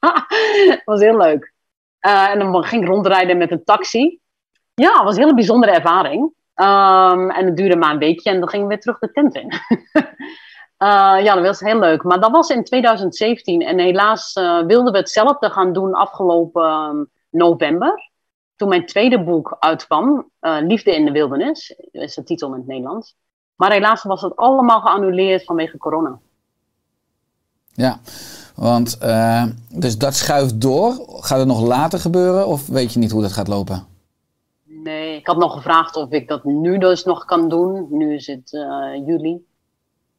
dat was heel leuk. en dan ging ik rondrijden met een taxi. Ja, het was een hele bijzondere ervaring. Um, en het duurde maar een weekje en dan gingen we weer terug de tent in. uh, ja, dat was heel leuk. Maar dat was in 2017 en helaas uh, wilden we hetzelfde gaan doen afgelopen um, november. Toen mijn tweede boek uitkwam, Liefde in de Wildernis, is de titel in het Nederlands. Maar helaas was het allemaal geannuleerd vanwege corona. Ja, want dus dat schuift door. Gaat het nog later gebeuren of weet je niet hoe dat gaat lopen? Nee, ik had nog gevraagd of ik dat nu dus nog kan doen. Nu is het uh, juli.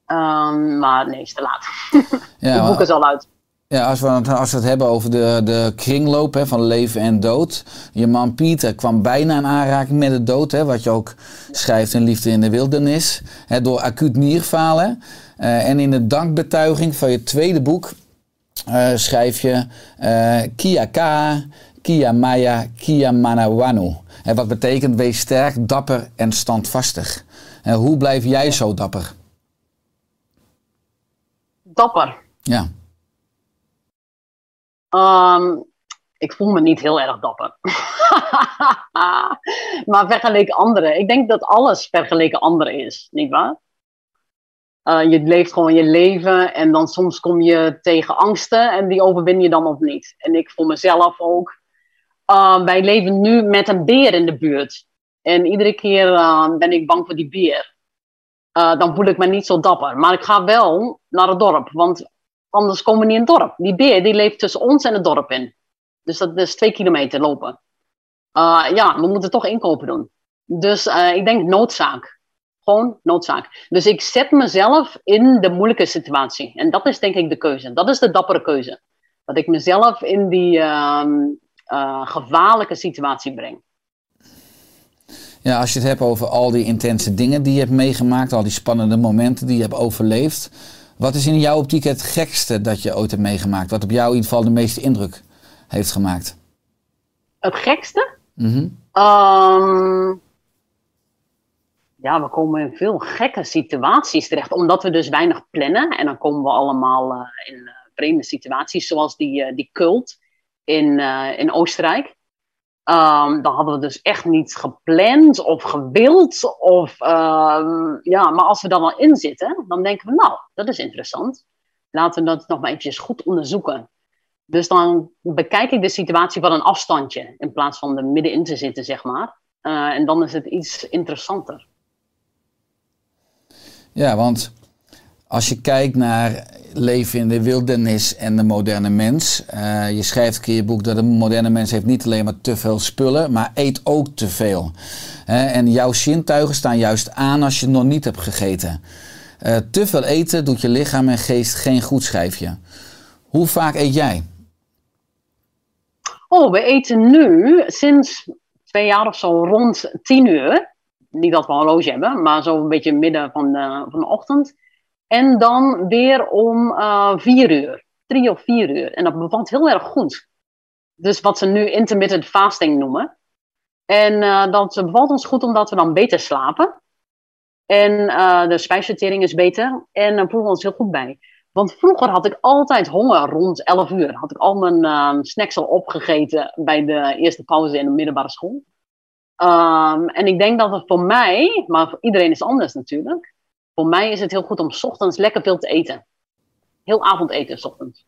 Um, maar nee, is te laat. Ja, het boek is al uit. Ja, als we, het, als we het hebben over de, de kringloop hè, van leven en dood. Je man Pieter kwam bijna in aanraking met de dood. Hè, wat je ook schrijft in Liefde in de Wildernis. Hè, door acuut nierfalen. Uh, en in de dankbetuiging van je tweede boek uh, schrijf je uh, Kia Ka, Kia Maya, Kia Manawanu. En wat betekent wees sterk, dapper en standvastig. En hoe blijf jij zo dapper? Dapper? Ja. Um, ik voel me niet heel erg dapper. maar vergeleken anderen. Ik denk dat alles vergeleken anderen is, nietwaar? Uh, je leeft gewoon je leven en dan soms kom je tegen angsten en die overwin je dan of niet. En ik voor mezelf ook uh, wij leven nu met een beer in de buurt. En iedere keer uh, ben ik bang voor die beer. Dan voel ik me niet zo dapper. Maar ik ga wel naar het dorp, want anders komen we niet in het dorp. Die beer die leeft tussen ons en het dorp in. Dus dat is twee kilometer lopen. ja, we moeten toch inkopen doen. Dus ik denk noodzaak. Gewoon noodzaak. Dus ik zet mezelf in de moeilijke situatie. En dat is denk ik de keuze. Dat is de dappere keuze. Dat ik mezelf in die, ehm, uh, gevaarlijke situatie breng. Ja, als je het hebt over al die intense dingen die je hebt meegemaakt, al die spannende momenten die je hebt overleefd. Wat is in jouw optiek het gekste dat je ooit hebt meegemaakt? Wat op jou in ieder geval de meeste indruk heeft gemaakt? Het gekste? Mm -hmm. um, ja, we komen in veel gekke situaties terecht, omdat we dus weinig plannen. En dan komen we allemaal uh, in uh, vreemde situaties, zoals die, die cult in, in Oostenrijk. Um, dan hadden we dus echt niet gepland of gewild. Of, um, ja, maar als we dan al in zitten, dan denken we, nou, dat is interessant. Laten we dat nog maar eventjes goed onderzoeken. Dus dan bekijk ik de situatie van een afstandje, in plaats van er middenin te zitten, zeg maar. En dan is het iets interessanter. Ja, want als je kijkt naar leven in de wildernis en de moderne mens. Uh, je schrijft in je boek dat de moderne mens heeft niet alleen maar te veel spullen, maar eet ook te veel. En jouw zintuigen staan juist aan als je nog niet hebt gegeten. Uh, te veel eten doet je lichaam en geest geen goed schrijfje. Hoe vaak eet jij? Oh, we eten nu sinds twee jaar of zo rond tien uur. Niet dat we een horloge hebben, maar zo een beetje midden van de, van de ochtend. En dan weer om eh, vier uur, drie of vier uur. En dat bevalt heel erg goed. Dus wat ze nu intermittent fasting noemen. En uh, dat bevalt ons goed omdat we dan beter slapen. En uh, de spijsvertering is beter. En dan voelen we ons heel goed bij. Want vroeger had ik altijd honger rond 11 uur. Had ik al mijn uh, snacks al opgegeten bij de eerste pauze in de middelbare school. Um, en ik denk dat het voor mij, maar voor iedereen is anders natuurlijk. Voor mij is het heel goed om 's ochtends lekker veel te eten. Heel avondeten, s ochtends.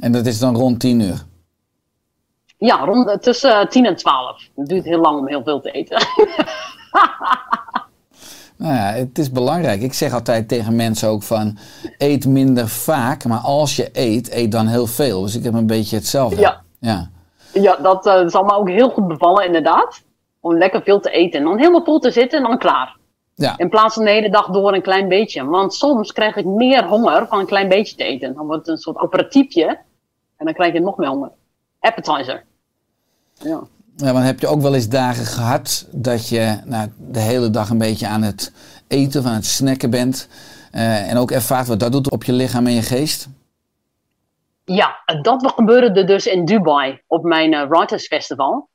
En dat is dan rond 10 uur? Ja, rond, tussen 10 en 12. Het duurt heel lang om heel veel te eten. Nou ja, het is belangrijk. Ik zeg altijd tegen mensen ook van eet minder vaak, maar als je eet, eet dan heel veel. Dus ik heb een beetje hetzelfde. Ja, ja. Ja dat uh, zal me ook heel goed bevallen inderdaad. Om lekker veel te eten en dan helemaal vol te zitten en dan klaar. Ja. In plaats van de hele dag door een klein beetje. Want soms krijg ik meer honger van een klein beetje te eten. Dan wordt het een soort aperitiefje en dan krijg je nog meer honger. Appetizer. Ja. Ja, maar heb je ook wel eens dagen gehad dat je nou, de hele dag een beetje aan het eten, aan het snacken bent. Uh, en ook ervaart wat dat doet op je lichaam en je geest? Ja, dat gebeurde dus in Dubai op mijn uh, Writers Festival.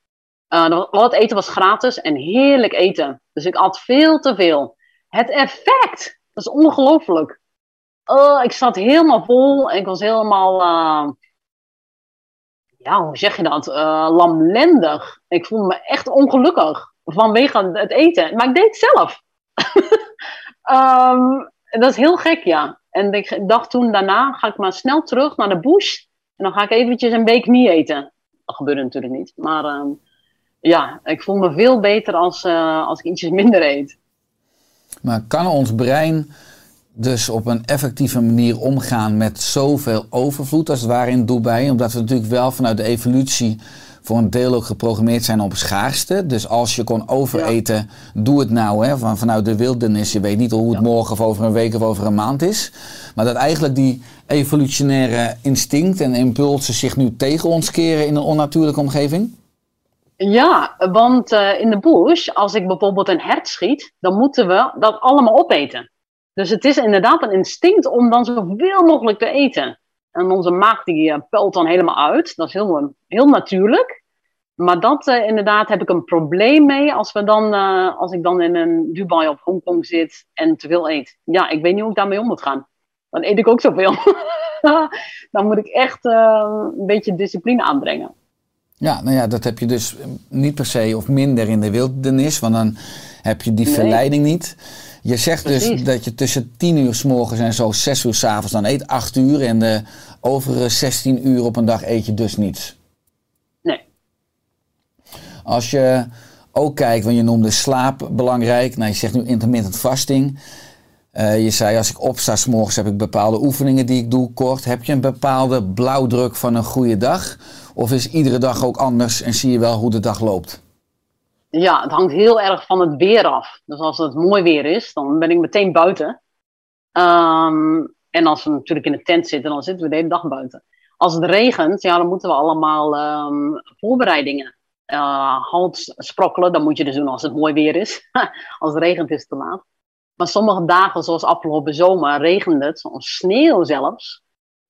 Uh, al het eten was gratis en heerlijk eten. Dus ik at veel te veel. Het effect, dat is ongelooflijk. Uh, ik zat helemaal vol. Ik was helemaal ja, hoe zeg je dat? Lamlendig. Ik voelde me echt ongelukkig vanwege het eten. Maar ik deed het zelf. um, dat is heel gek, ja. En ik dacht toen daarna, ga ik maar snel terug naar de bush. En dan ga ik eventjes een week niet eten. Dat gebeurde natuurlijk niet. Maar um, ja, ik voel me veel beter als, uh, als ik ietsjes minder eet. Maar kan ons brein dus op een effectieve manier omgaan met zoveel overvloed als het ware in Dubai. Omdat we natuurlijk wel vanuit de evolutie voor een deel ook geprogrammeerd zijn op schaarste. Dus als je kon overeten, ja. doe het nou hè, van, vanuit de wildernis. Je weet niet hoe het ja. morgen of over een week of over een maand is. Maar dat eigenlijk die evolutionaire instinct en impulsen zich nu tegen ons keren in een onnatuurlijke omgeving? Ja, want uh, in de bush, als ik bijvoorbeeld een hert schiet, dan moeten we dat allemaal opeten. Dus het is inderdaad een instinct om dan zoveel mogelijk te eten. En onze maag die uh, pelt dan helemaal uit. Dat is heel, heel natuurlijk. Maar dat uh, inderdaad heb ik een probleem mee als, we dan, uh, als ik dan in een Dubai of Hongkong zit en te veel eet. Ja, ik weet niet hoe ik daarmee om moet gaan. Dan eet ik ook zoveel. dan moet ik echt een beetje discipline aanbrengen. Ja, nou ja, dat heb je dus niet per se of minder in de wildernis, want dan heb je die nee. verleiding niet. Je zegt Precies. dus dat je tussen 10 uur s morgens en zo 6 uur s avonds dan eet, 8 uur. En de overige 16 uur op een dag eet je dus niets. Nee. Als je ook kijkt, want je noemde slaap belangrijk. Nou, je zegt nu intermittent fasting. Uh, je zei als ik opsta s morgens heb ik bepaalde oefeningen die ik doe kort. Heb je een bepaalde blauwdruk van een goede dag? Of is iedere dag ook anders en zie je wel hoe de dag loopt? Ja, het hangt heel erg van het weer af. Dus als het mooi weer is, dan ben ik meteen buiten. Um, en als we natuurlijk in de tent zitten, dan zitten we de hele dag buiten. Als het regent, ja, dan moeten we allemaal um, voorbereidingen. Uh, halt sprokkelen, dat moet je dus doen als het mooi weer is. als het regent is het te laat. Maar sommige dagen, zoals afgelopen zomer, regende het, of sneeuw zelfs.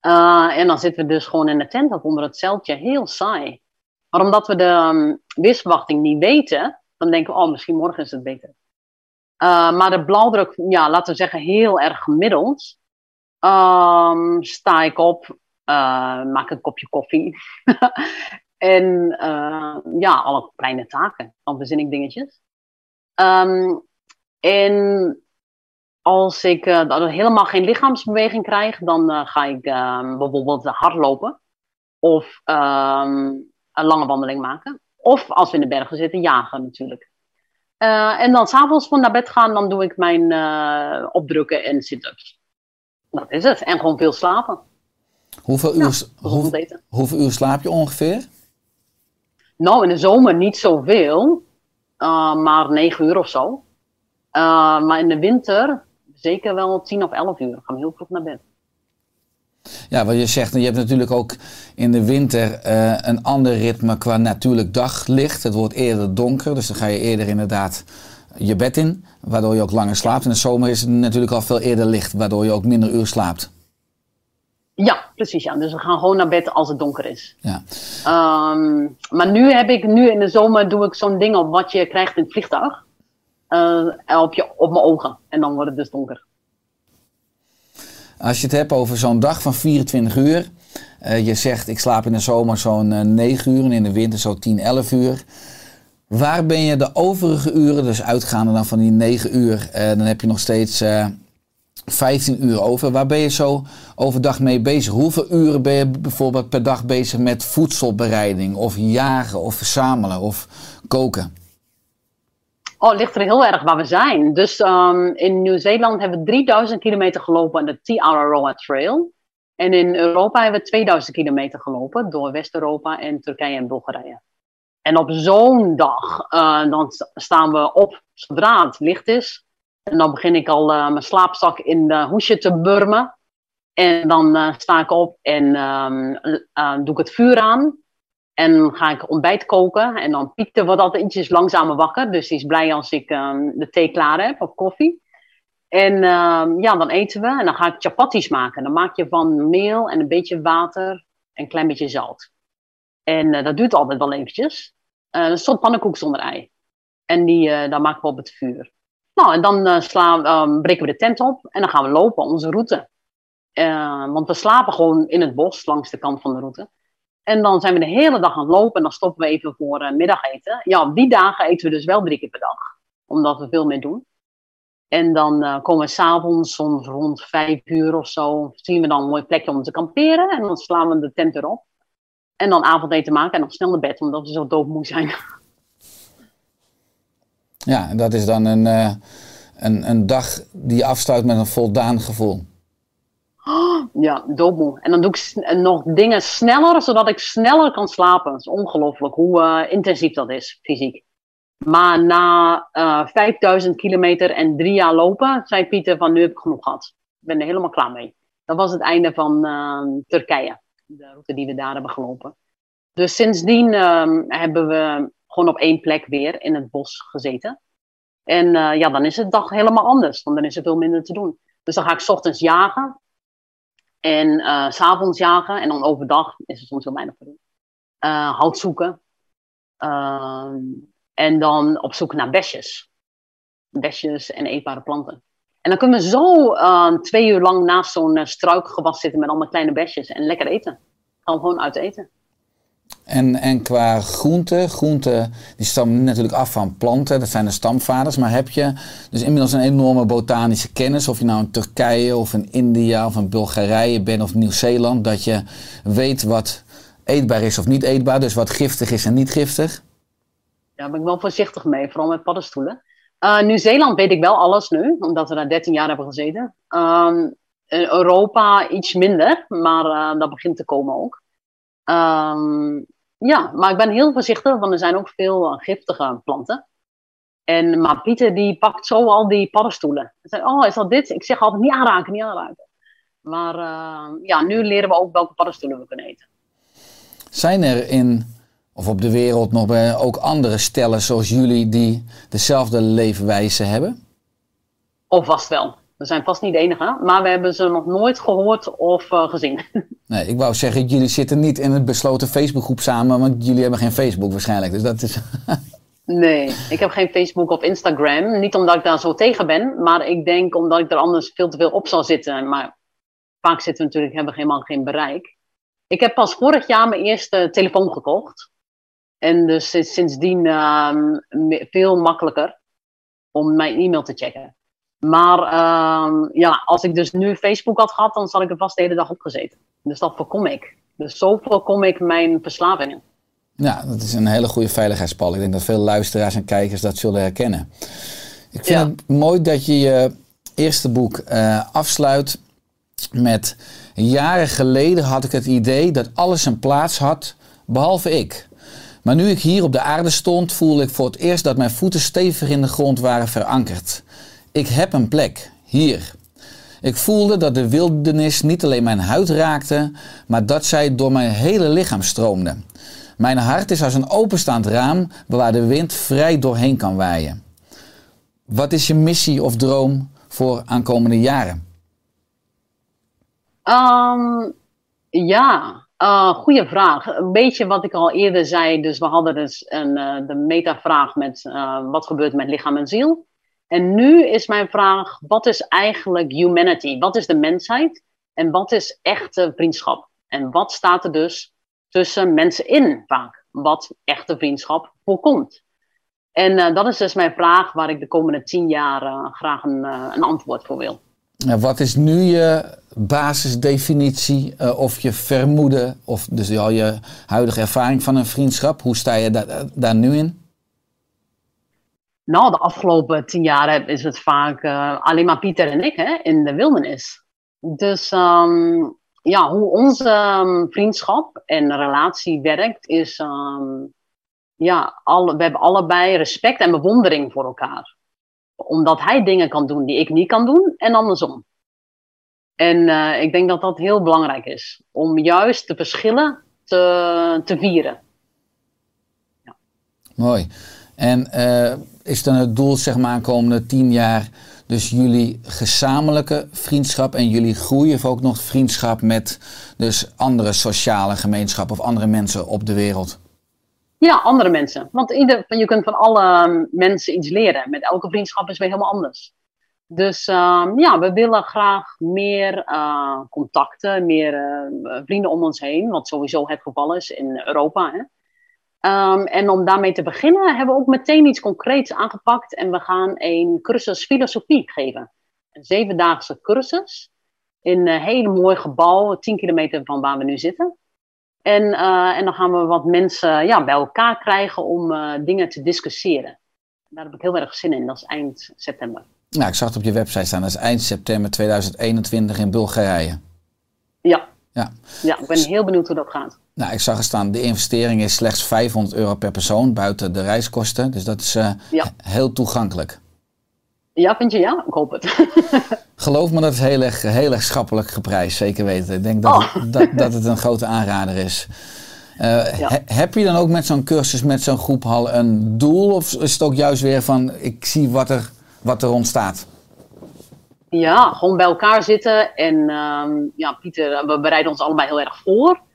Uh, en dan zitten we dus gewoon in de tent of onder het zeiltje, heel saai. Maar omdat we de um, weersverwachting niet weten, dan denken we, oh, misschien morgen is het beter. Uh, maar de blauwdruk, ja, laten we zeggen, heel erg gemiddeld. Um, sta ik op, uh, maak een kopje koffie. en uh, ja, alle kleine taken, dan verzin ik dingetjes. Um, en als ik helemaal geen lichaamsbeweging krijg, dan ga ik bijvoorbeeld hardlopen. Of een lange wandeling maken. Of als we in de bergen zitten, jagen natuurlijk. Uh, en dan s'avonds van naar bed gaan, dan doe ik mijn uh, opdrukken en sit-ups. Dat is het. En gewoon veel slapen. Hoeveel uur, ja, hoe, hoeveel uur slaap je ongeveer? Nou, in de zomer niet zoveel. Uh, maar negen uur of zo. maar in de winter zeker wel tien of elf uur. Ik ga heel vroeg naar bed. Ja, wat je zegt, je hebt natuurlijk ook in de winter eh, een ander ritme qua natuurlijk daglicht. Het wordt eerder donker, dus dan ga je eerder inderdaad je bed in, waardoor je ook langer slaapt. In de zomer is het natuurlijk al veel eerder licht, waardoor je ook minder uur slaapt. Ja, precies. Ja. Dus we gaan gewoon naar bed als het donker is. Ja. Ehm, maar nu heb ik, nu in de zomer doe ik zo'n ding op wat je krijgt in het vliegtuig. Eh, op, je, op mijn ogen. En dan wordt het dus donker. Als je het hebt over zo'n dag van 24 uur. eh, je zegt ik slaap in de zomer zo'n eh, 9 uur en in de winter zo'n 10, 11 uur. Waar ben je de overige uren, dus uitgaande dan van die 9 uur, eh, dan heb je nog steeds eh 15 uur over. Waar ben je zo overdag mee bezig? Hoeveel uren ben je bijvoorbeeld per dag bezig met voedselbereiding of jagen of verzamelen of koken? Oh, het ligt er heel erg waar we zijn. Dus ehm, in Nieuw-Zeeland hebben we 3000 kilometer gelopen aan de T-Araroa Trail. En in Europa hebben we 2000 kilometer gelopen door West-Europa en Turkije en Bulgarije. En op zo'n dag, eh, dan st- staan we op zodra het licht is. En dan begin ik al eh, mijn slaapzak in de hoesje te burmen. En dan eh, sta ik op en ehm, eh, doe ik het vuur aan. En ga ik ontbijt koken. En dan Pieter wordt altijd ietsjes langzamer wakker. Dus die is blij als ik ehm, de thee klaar heb of koffie. En ehm, ja, dan eten we. En dan ga ik chapatis maken. Dan maak je van meel en een beetje water en een klein beetje zout. En eh, dat duurt altijd wel eventjes. Eh een soort pannenkoek zonder ei. En die, eh dan maken we op het vuur. Nou, en dan slaan, ehm, breken we de tent op. En dan gaan we lopen, onze route. Want we slapen gewoon in het bos, langs de kant van de route. En dan zijn we de hele dag aan het lopen en dan stoppen we even voor eh, middageten. Ja, op die dagen eten we dus wel drie keer per dag, omdat we veel meer doen. En dan eh, komen we s'avonds, soms rond vijf uur of zo, zien we dan een mooi plekje om te kamperen. En dan slaan we de tent erop. En dan avondeten maken en dan snel naar bed, omdat we zo doodmoe zijn. Ja, en dat is dan een, eh, een, een dag die afsluit met een voldaan gevoel. Ja, doodmoe. En dan doe ik nog dingen sneller, zodat ik sneller kan slapen. Het is ongelooflijk hoe eh, intensief dat is, fysiek. Maar na eh 5000 kilometer en drie jaar lopen, zei Pieter van nu heb ik genoeg gehad. Ik ben er helemaal klaar mee. Dat was het einde van eh, Turkije, de route die we daar hebben gelopen. Dus sindsdien ehm, hebben we gewoon op één plek weer in het bos gezeten. En eh, ja, dan is het dag helemaal anders, want dan is er veel minder te doen. Dus dan ga ik ochtends jagen en eh, s s'avonds jagen. En dan overdag is er soms heel weinig te doen. Eh, hout zoeken. Ehm, en dan op zoek naar besjes. Besjes en eetbare planten. En dan kunnen we zo eh, twee uur lang naast zo'n eh, struikgewas zitten met allemaal kleine besjes. En lekker eten. Gewoon uit eten. En, en qua groenten, groenten die stammen natuurlijk af van planten, dat zijn de stamvaders. Maar heb je dus inmiddels een enorme botanische kennis, of je nou in Turkije of in India of in Bulgarije bent of Nieuw-Zeeland, dat je weet wat eetbaar is of niet eetbaar, dus wat giftig is en niet giftig? Daar ben ik wel voorzichtig mee, vooral met paddenstoelen. Eh Nieuw-Zeeland weet ik wel alles nu, omdat we daar 13 jaar hebben gezeten. Ehm, Europa iets minder, maar eh, dat begint te komen ook. Ehm, ja, maar ik ben heel voorzichtig, want er zijn ook veel eh, giftige planten. En, maar Pieter die pakt zo al die paddenstoelen. Zegt, oh, is dat dit? Ik zeg altijd niet aanraken, niet aanraken. Maar eh, ja, nu leren we ook welke paddenstoelen we kunnen eten. Zijn er in, of op de wereld nog bij ook andere stellen zoals jullie die dezelfde leefwijze hebben? Of vast wel. We zijn vast niet de enige, maar we hebben ze nog nooit gehoord of eh, gezien. Nee, ik wou zeggen, jullie zitten niet in een besloten Facebookgroep samen, want jullie hebben geen Facebook waarschijnlijk. Dus dat is. Nee, ik heb geen Facebook of Instagram. Niet omdat ik daar zo tegen ben, maar ik denk omdat ik er anders veel te veel op zal zitten. Maar vaak zitten we natuurlijk, hebben we helemaal geen bereik. Ik heb pas vorig jaar mijn eerste telefoon gekocht. En dus is sindsdien ehm, veel makkelijker om mijn e-mail te checken. Maar ehm, ja, als ik dus nu Facebook had gehad, dan zal ik er vast de hele dag op gezeten. Dus dat voorkom ik. Dus zo voorkom ik mijn verslavingen. Ja, dat is een hele goede veiligheidspal. Ik denk dat veel luisteraars en kijkers dat zullen herkennen. Ik vind Ja. het mooi dat je je eerste boek eh, afsluit met... Jaren geleden had ik het idee dat alles een plaats had, behalve ik. Maar nu ik hier op de aarde stond, voelde ik voor het eerst dat mijn voeten stevig in de grond waren verankerd. Ik heb een plek, hier. Ik voelde dat de wildernis niet alleen mijn huid raakte, maar dat zij door mijn hele lichaam stroomde. Mijn hart is als een openstaand raam waar de wind vrij doorheen kan waaien. Wat is je missie of droom voor aankomende jaren? Um, ja, uh, goede vraag. Een beetje wat ik al eerder zei. Dus we hadden dus een, uh, de metavraag met uh, wat gebeurt met lichaam en ziel. En nu is mijn vraag, wat is eigenlijk humanity? Wat is de mensheid? En wat is echte vriendschap? En wat staat er dus tussen mensen in vaak? Wat echte vriendschap voorkomt? En dat is dus mijn vraag waar ik de komende tien jaar graag een, een antwoord voor wil. Wat is nu je basisdefinitie of je vermoeden, of dus al je huidige ervaring van een vriendschap? Hoe sta je da daar nu in? Nou, de afgelopen tien jaar is het vaak uh, alleen maar Pieter en ik hè, in de wildernis. Dus um, ja, hoe onze um, vriendschap en relatie werkt, is um, ja, alle, we hebben allebei respect en bewondering voor elkaar. Omdat hij dingen kan doen die ik niet kan doen en andersom. En uh, ik denk dat dat heel belangrijk is. Om juist de verschillen te, te vieren. Ja. Mooi. En uh, is dan het doel, zeg maar, komende tien jaar, dus jullie gezamenlijke vriendschap en jullie groeien of ook nog vriendschap met dus andere sociale gemeenschappen of andere mensen op de wereld? Ja, andere mensen. Want ieder, je kunt van alle mensen iets leren. Met elke vriendschap is weer helemaal anders. Dus um, ja, we willen graag meer uh, contacten, meer uh, vrienden om ons heen, wat sowieso het geval is in Europa. Hè. Um, en om daarmee te beginnen hebben we ook meteen iets concreets aangepakt en we gaan een cursus filosofie geven. Een zevendaagse cursus in een heel mooi gebouw, 10 kilometer van waar we nu zitten. En, uh, en dan gaan we wat mensen ja, bij elkaar krijgen om dingen te discussiëren. Daar heb ik heel erg zin in, dat is eind september. Nou, ik zag het op je website staan. Dat is eind september 2021 in Bulgarije. Ja. Ja, ja ik ben heel benieuwd hoe dat gaat. Nou, ik zag er staan, de investering is slechts 500 euro per persoon buiten de reiskosten. Dus dat is uh, ja. heel toegankelijk. Ja, vind je ja? Ik hoop het. Geloof me, dat is heel erg, heel erg schappelijk geprijsd, zeker weten. Ik denk dat, oh. het, dat, dat het een grote aanrader is. Uh, ja. he, heb je dan ook met zo'n cursus, met zo'n groep hal een doel? Of is het ook juist weer van, ik zie wat er wat er ontstaat? Ja, gewoon bij elkaar zitten. En um, ja, Pieter, we bereiden ons allebei heel erg voor.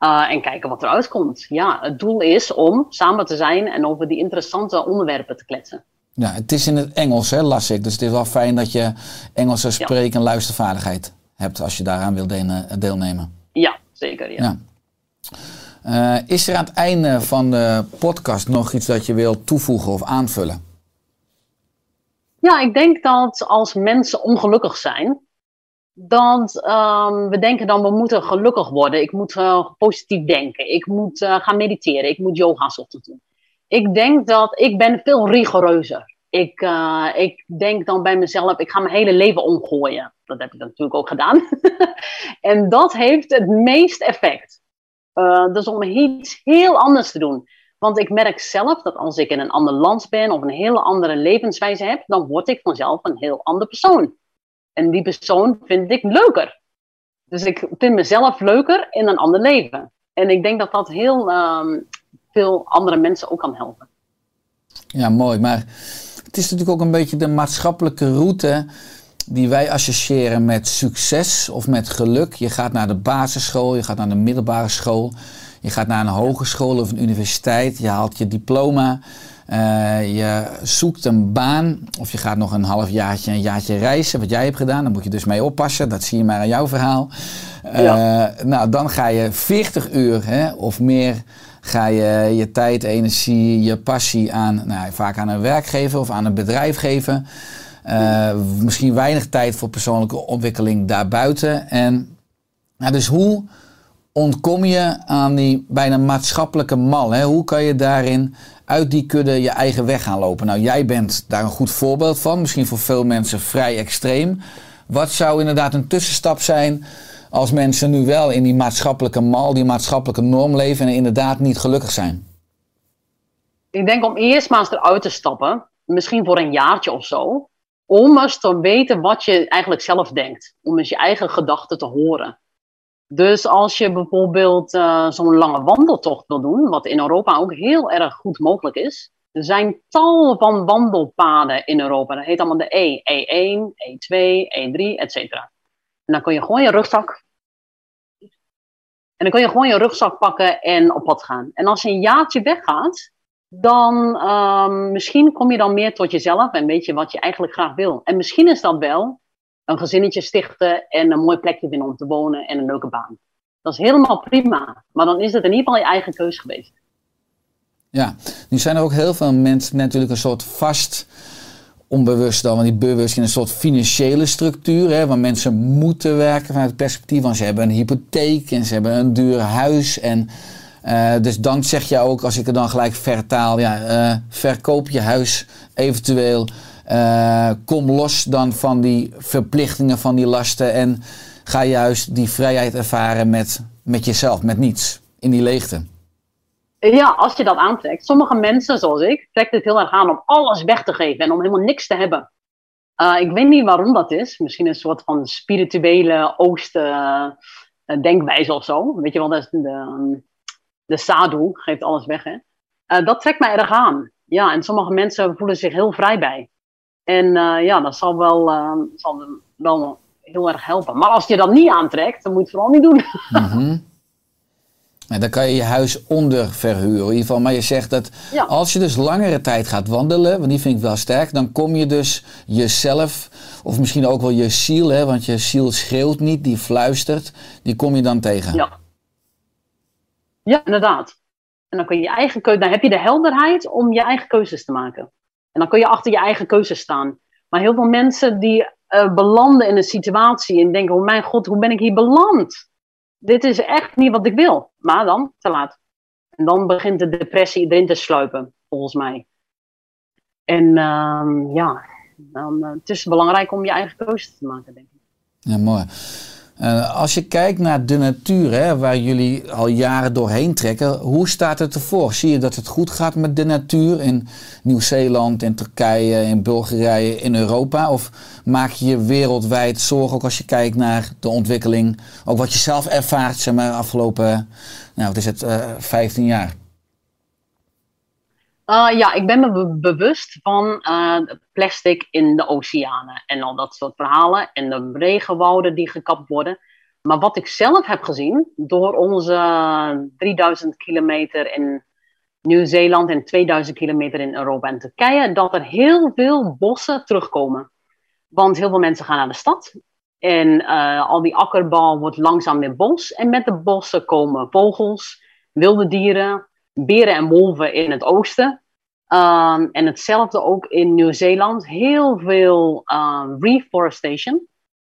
Uh, en kijken wat eruit komt. Ja, het doel is om samen te zijn en over die interessante onderwerpen te kletsen. Ja, het is in het Engels, hè, las ik. Dus het is wel fijn dat je Engelse spreek- en luistervaardigheid hebt als je daaraan wil deelnemen. Ja, zeker. Ja. ja. Uh, is er aan het einde van de podcast nog iets dat je wilt toevoegen of aanvullen? Ja, ik denk dat als mensen ongelukkig zijn, dat um, we denken dan we moeten gelukkig worden. Ik moet uh, positief denken. Ik moet uh, gaan mediteren. Ik moet yoga ochtend doen. Ik denk dat ik ben veel rigoureuzer. Ik, uh, ik denk dan bij mezelf, ik ga mijn hele leven omgooien. Dat heb ik natuurlijk ook gedaan. en dat heeft het meest effect. dus om iets heel anders te doen. Want ik merk zelf dat als ik in een ander land ben of een hele andere levenswijze heb, dan word ik vanzelf een heel ander persoon. En die persoon vind ik leuker. Dus ik vind mezelf leuker in een ander leven. En ik denk dat dat heel um, veel andere mensen ook kan helpen. Ja, mooi. Maar het is natuurlijk ook een beetje de maatschappelijke route die wij associëren met succes of met geluk. Je gaat naar de basisschool, je gaat naar de middelbare school. Je gaat naar een hogeschool of een universiteit, je haalt je diploma, uh, je zoekt een baan of je gaat nog een halfjaartje, een jaartje reizen, wat jij hebt gedaan. Daar moet je dus mee oppassen, dat zie je maar aan jouw verhaal. Uh, ja. Nou, dan ga je 40 uur hè, of meer ga je je tijd, energie, je passie aan, nou, vaak aan een werkgever of aan een bedrijf geven. Uh, misschien weinig tijd voor persoonlijke ontwikkeling daarbuiten. En nou, dus hoe ontkom je aan die bijna maatschappelijke mal? Hè? Hoe kan je daarin uit die kudde je eigen weg gaan lopen? Nou, jij bent daar een goed voorbeeld van. Misschien voor veel mensen vrij extreem. Wat zou inderdaad een tussenstap zijn als mensen nu wel in die maatschappelijke mal, die maatschappelijke norm leven en inderdaad niet gelukkig zijn? Ik denk om eerst maar eens eruit te stappen. Misschien voor een jaartje of zo. om eens te weten wat je eigenlijk zelf denkt. Om eens je eigen gedachten te horen. Dus als je bijvoorbeeld uh, zo'n lange wandeltocht wil doen, wat in Europa ook heel erg goed mogelijk is. Er zijn tal van wandelpaden in Europa. Dat heet allemaal de E. E1, E2, E3, etc. En dan kun je gewoon je rugzak. En dan kun je gewoon je rugzak pakken en op pad gaan. En als je een jaartje weggaat, dan um, misschien kom je dan meer tot jezelf en weet je wat je eigenlijk graag wil. En misschien is dat wel een gezinnetje stichten en een mooi plekje vinden om te wonen en een leuke baan. Dat is helemaal prima. Maar dan is het in ieder geval je eigen keus geweest. Ja, nu zijn er ook heel veel mensen natuurlijk een soort vast onbewust dan, want die bewust in een soort financiële structuur, hè, waar mensen moeten werken vanuit het perspectief van ze hebben een hypotheek en ze hebben een duur huis. En uh, dus dan zeg je ook, als ik er dan gelijk vertaal, ja, uh, verkoop je huis eventueel, uh, kom los dan van die verplichtingen, van die lasten en ga juist die vrijheid ervaren met, met jezelf, met niets, in die leegte. Ja, als je dat aantrekt. Sommige mensen, zoals ik, trekken het heel erg aan om alles weg te geven en om helemaal niks te hebben. Uh, ik weet niet waarom dat is. Misschien een soort van spirituele oosten uh, denkwijze of zo. Weet je wel, dat de, de sadhu geeft alles weg. Hè? Dat trekt mij erg aan. Ja, en sommige mensen voelen zich heel vrij bij. En ja, dat zal wel, zal wel heel erg helpen. Maar als je dat niet aantrekt, dan moet je het vooral niet doen. Mm -hmm. En dan kan je je huis onder verhuren. In ieder geval, maar je zegt dat ja. als je dus langere tijd gaat wandelen, want die vind ik wel sterk, dan kom je dus jezelf, of misschien ook wel je ziel, hè, want je ziel schreeuwt niet, die fluistert, die kom je dan tegen. Ja, ja inderdaad. En dan kun je je eigen keuze, dan heb je de helderheid om je eigen keuzes te maken. En dan kun je achter je eigen keuzes staan. Maar heel veel mensen die uh, belanden in een situatie en denken, oh mijn god, hoe ben ik hier beland? dit is echt niet wat ik wil. Maar dan, te laat. En dan begint de depressie erin te sluipen, volgens mij. En uh, ja, dan, uh, het is belangrijk om je eigen keuze te maken, denk ik. Ja, mooi. Uh, als je kijkt naar de natuur, hè, waar jullie al jaren doorheen trekken, hoe staat het ervoor? Zie je dat het goed gaat met de natuur in Nieuw-Zeeland, in Turkije, in Bulgarije, in Europa? Of maak je je wereldwijd zorgen, ook als je kijkt naar de ontwikkeling, ook wat je zelf ervaart, zeg maar, afgelopen, nou, wat is het, uh, 15 jaar? Uh, ja, ik ben me be bewust van uh, plastic in de oceanen en al dat soort verhalen. En de regenwouden die gekapt worden. Maar wat ik zelf heb gezien door onze 3000 kilometer in Nieuw-Zeeland en 2000 kilometer in Europa en Turkije, dat er heel veel bossen terugkomen. Want heel veel mensen gaan naar de stad. En uh, al die akkerbouw wordt langzaam weer bos. En met de bossen komen vogels, wilde dieren, beren en wolven in het oosten. Um, en hetzelfde ook in Nieuw-Zeeland. Heel veel um, reforestation.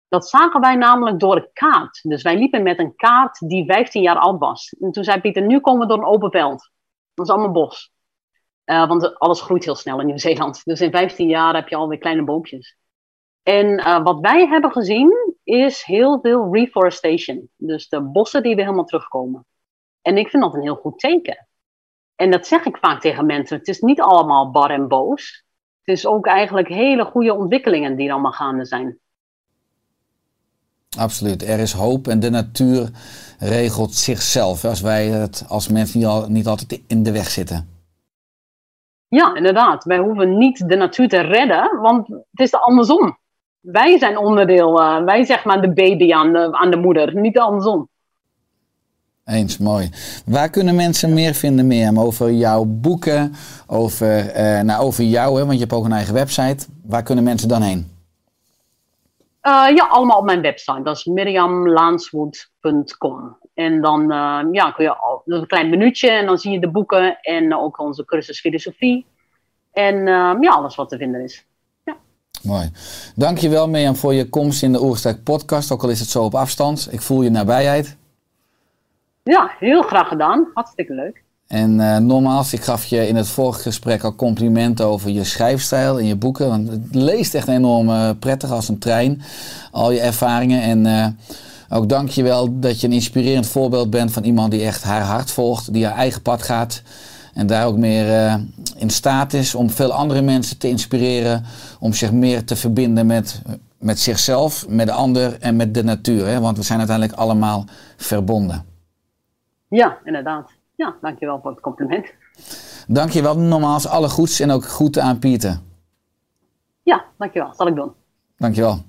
Dat zagen wij namelijk door een kaart. Dus wij liepen met een kaart die 15 jaar oud was. En toen zei Pieter, nu komen we door een open veld. Dat is allemaal bos. Uh, want alles groeit heel snel in Nieuw-Zeeland. Dus in 15 jaar heb je alweer kleine boompjes. En uh, wat wij hebben gezien is heel veel reforestation. Dus de bossen die weer helemaal terugkomen. En ik vind dat een heel goed teken. En dat zeg ik vaak tegen mensen. Het is niet allemaal bar en boos. Het is ook eigenlijk hele goede ontwikkelingen die er allemaal gaande zijn. Absoluut. Er is hoop en de natuur regelt zichzelf. Als wij het als mensen niet, al, niet altijd in de weg zitten. Ja, inderdaad. Wij hoeven niet de natuur te redden, want het is de andersom. Wij zijn onderdeel, uh, wij zeg maar de baby aan de, aan de moeder, niet andersom. Eens, mooi. Waar kunnen mensen meer vinden meer over jouw boeken, over, uh, nou, over jou, hè, want je hebt ook een eigen website. Waar kunnen mensen dan heen? Uh, ja, allemaal op mijn website. Dat is miriamlaanswood.com. En dan uh, ja, kun je al, een klein minuutje en dan zie je de boeken en ook onze cursus filosofie. En ja, alles wat te vinden is. Mooi. Dankjewel Mirjam voor je komst in de Oersterk podcast, ook al is het zo op afstand. Ik voel je nabijheid. Ja, heel graag gedaan. Hartstikke leuk. En uh, nogmaals, ik gaf je in het vorige gesprek al complimenten over je schrijfstijl en je boeken. Want het leest echt enorm uh, prettig als een trein. Al je ervaringen. En uh, ook dank je wel dat je een inspirerend voorbeeld bent van iemand die echt haar hart volgt. Die haar eigen pad gaat. En daar ook meer eh, in staat is om veel andere mensen te inspireren. Om zich meer te verbinden met, met zichzelf, met de ander en met de natuur. Hè? Want we zijn uiteindelijk allemaal verbonden. Ja, inderdaad. Ja, dankjewel voor het compliment. Dankjewel. Nogmaals alle goeds en ook groeten aan Pieter. Ja, dankjewel. Zal ik doen. Dankjewel.